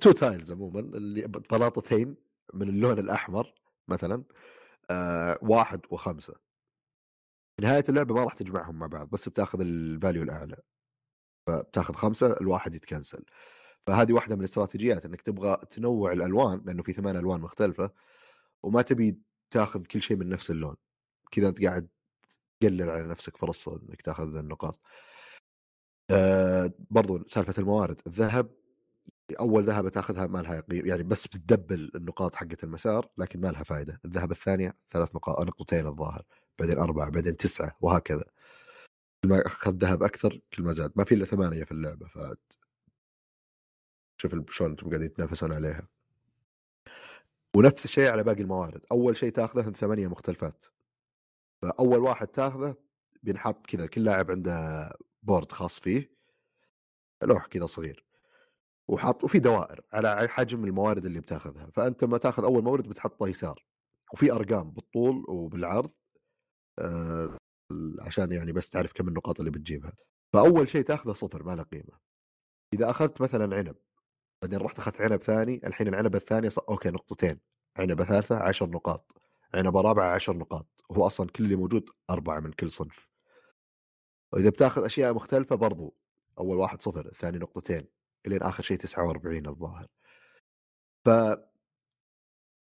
Speaker 1: two tiles [laughs] عموما اللي بلاطتين من اللون الأحمر مثلا. آه واحد وخمسة. نهاية اللعبة ما راح تجمعهم مع بعض بس بتاخذ ال value الأعلى. فبتاخذ خمسة الواحد يتكنسل. فهذه واحدة من الاستراتيجيات إنك تبغى تنوع الألوان لأنه في ثمان ألوان مختلفة وما تبي تاخذ كل شيء من نفس اللون. كذا أنت قاعد تقلل على نفسك فرص إنك تاخذ النقاط. آه برضو سالفة الموارد. الذهب أول ذهبه تأخذها ما لها يعني بس بتدبل النقاط حقت المسار لكن ما لها فائده الذهبه الثانية ثلاث نقاط نقطتين الظاهر بعدين أربعة بعدين تسعة وهكذا. كل ما أخذ ذهب أكثر كل ما زاد. ما في إلا ثمانية في اللعبة ف شوف شلون أنتم قاعدين تتنافسون عليها. ونفس الشيء على باقي الموارد. أول شيء تأخذه ثمانية مختلفات. فأول واحد تأخذه بينحط كذا كل لاعب عنده بورد خاص فيه لوح كذا صغير. وحاط وفي دوائر على حجم الموارد اللي بتاخذها. فأنت لما تاخذ أول مورد بتحطه يسار وفي أرقام بالطول وبالعرض آه عشان يعني بس تعرف كم النقاط اللي بتجيبها. فأول شيء تاخذه صفر ما له قيمة. إذا أخذت مثلا عنب بعدين رحت أخذت عنب ثاني الحين العنبه الثانية ص... أوكي نقطتين. عنبه ثالثة عشر نقاط. عنبه رابعه عشر نقاط. هو أصلا كل اللي موجود أربعة من كل صنف. واذا بتاخذ أشياء مختلفة برضو أول واحد صفر الثاني نقطتين. الين آخر شيء 49 الظاهر. ف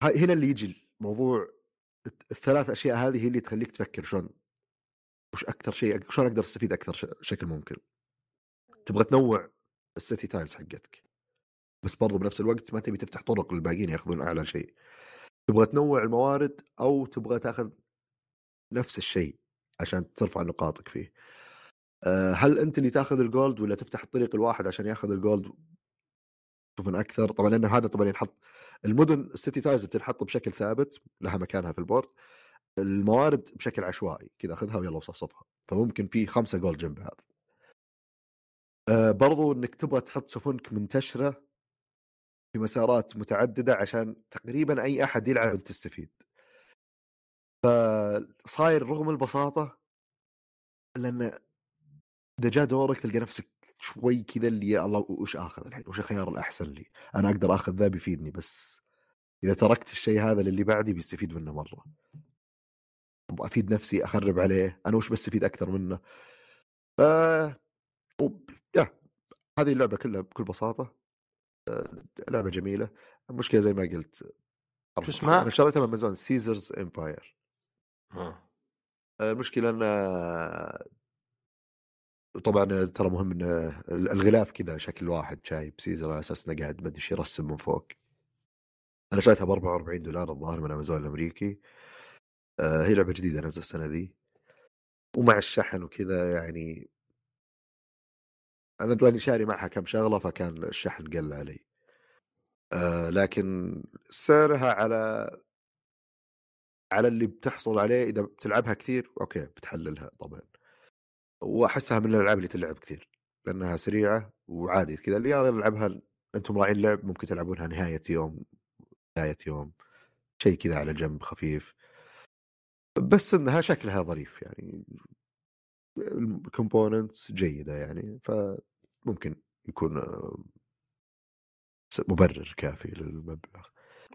Speaker 1: هنا اللي يجي الموضوع الثلاث أشياء هذه هي اللي تخليك تفكر شلون وش أكثر شيء شلون أقدر أستفيد أكثر شكل ممكن. تبغى تنوع ال city tiles حقتك. بس برضو بنفس الوقت ما تبي تفتح طرق للباقيين يأخذون أعلى شيء. تبغى تنوع الموارد أو تبغى تأخذ نفس الشيء عشان ترفع نقاطك فيه. هل أنت اللي تاخذ ال gold ولا تفتح الطريق الواحد عشان ياخذ ال gold سفن أكثر طبعا لأنه هذا طبعا ينحط المدن ال city tiles بتنحط بشكل ثابت لها مكانها في ال board الموارد بشكل عشوائي كذا خذها ويلا وصفصفها فممكن في خمسة gold جنب بعض أه برضو إنك تبغى تحط سفنك منتشرة في مسارات متعددة عشان تقريبا أي أحد يلعب تستفيد فصاير رغم البساطة لأن إذا جاء دورك تلقى نفسك شوي كذا اللي يا الله وش آخذ الحين؟ وش الخيار الأحسن لي؟ أنا أقدر آخذ ذا بيفيدني بس إذا تركت الشيء هذا للي بعدي بيستفيد منه مرة. أفيد نفسي أخرب عليه أنا وش بستفيد أكثر منه؟ ف yeah هذه اللعبة كلها بكل بساطة. آه، لعبة جميلة. المشكلة زي ما قلت
Speaker 2: شو اسمها؟
Speaker 1: أنا شريتها من أمازون Caesar's Empire
Speaker 2: آه.
Speaker 1: المشكلة إن طبعا ترى مهم إن الغلاف كذا شكل واحد شايب سيزر على أساس إنه قاعد ما أدري يرسم من فوق. أنا شريتها ب 44 دولار الظاهر من أمازون الأمريكي. آه، هي لعبة جديدة نزل السنة ذي ومع الشحن وكذا يعني أنا لاني شاري معها كم شغلة فكان الشحن قل علي. آه لكن سعرها على على اللي بتحصل عليه إذا بتلعبها كثير okay بتحللها طبعا. وأحسها من الألعاب اللي تلعب كثير لأنها سريعة وعادي كذا. اللي يلعبها أنتم راعين لعب ممكن تلعبونها نهاية يوم بداية يوم شيء كذا على جنب خفيف. بس إنها شكلها ظريف يعني. ال components جيدة يعني فممكن يكون آه، مبرر كافي للمبلغ.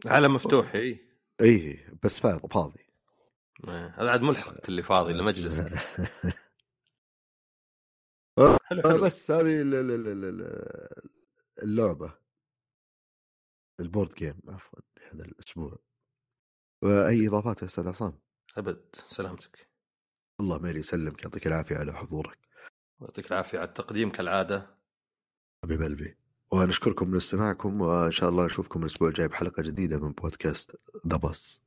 Speaker 2: عالم مفتوح اي
Speaker 1: اي بس فاضي.
Speaker 2: إيه، هذا عاد ملحق اللي فاضي لمجلس [laughs]
Speaker 1: حلو حلو. بس هذه اللعبة. ال board game عفوا هذا الأسبوع. وأي إضافات يا أستاذ عصام؟
Speaker 2: أبد سلامتك.
Speaker 1: الله ما يسلمك يعطيك العافية على حضورك.
Speaker 2: يعطيك العافية على التقديم كالعادة.
Speaker 1: حبيب قلبي. ونشكركم لاستماعكم وإن شاء الله نشوفكم الأسبوع الجاي بحلقة جديدة من بودكاست ذا بس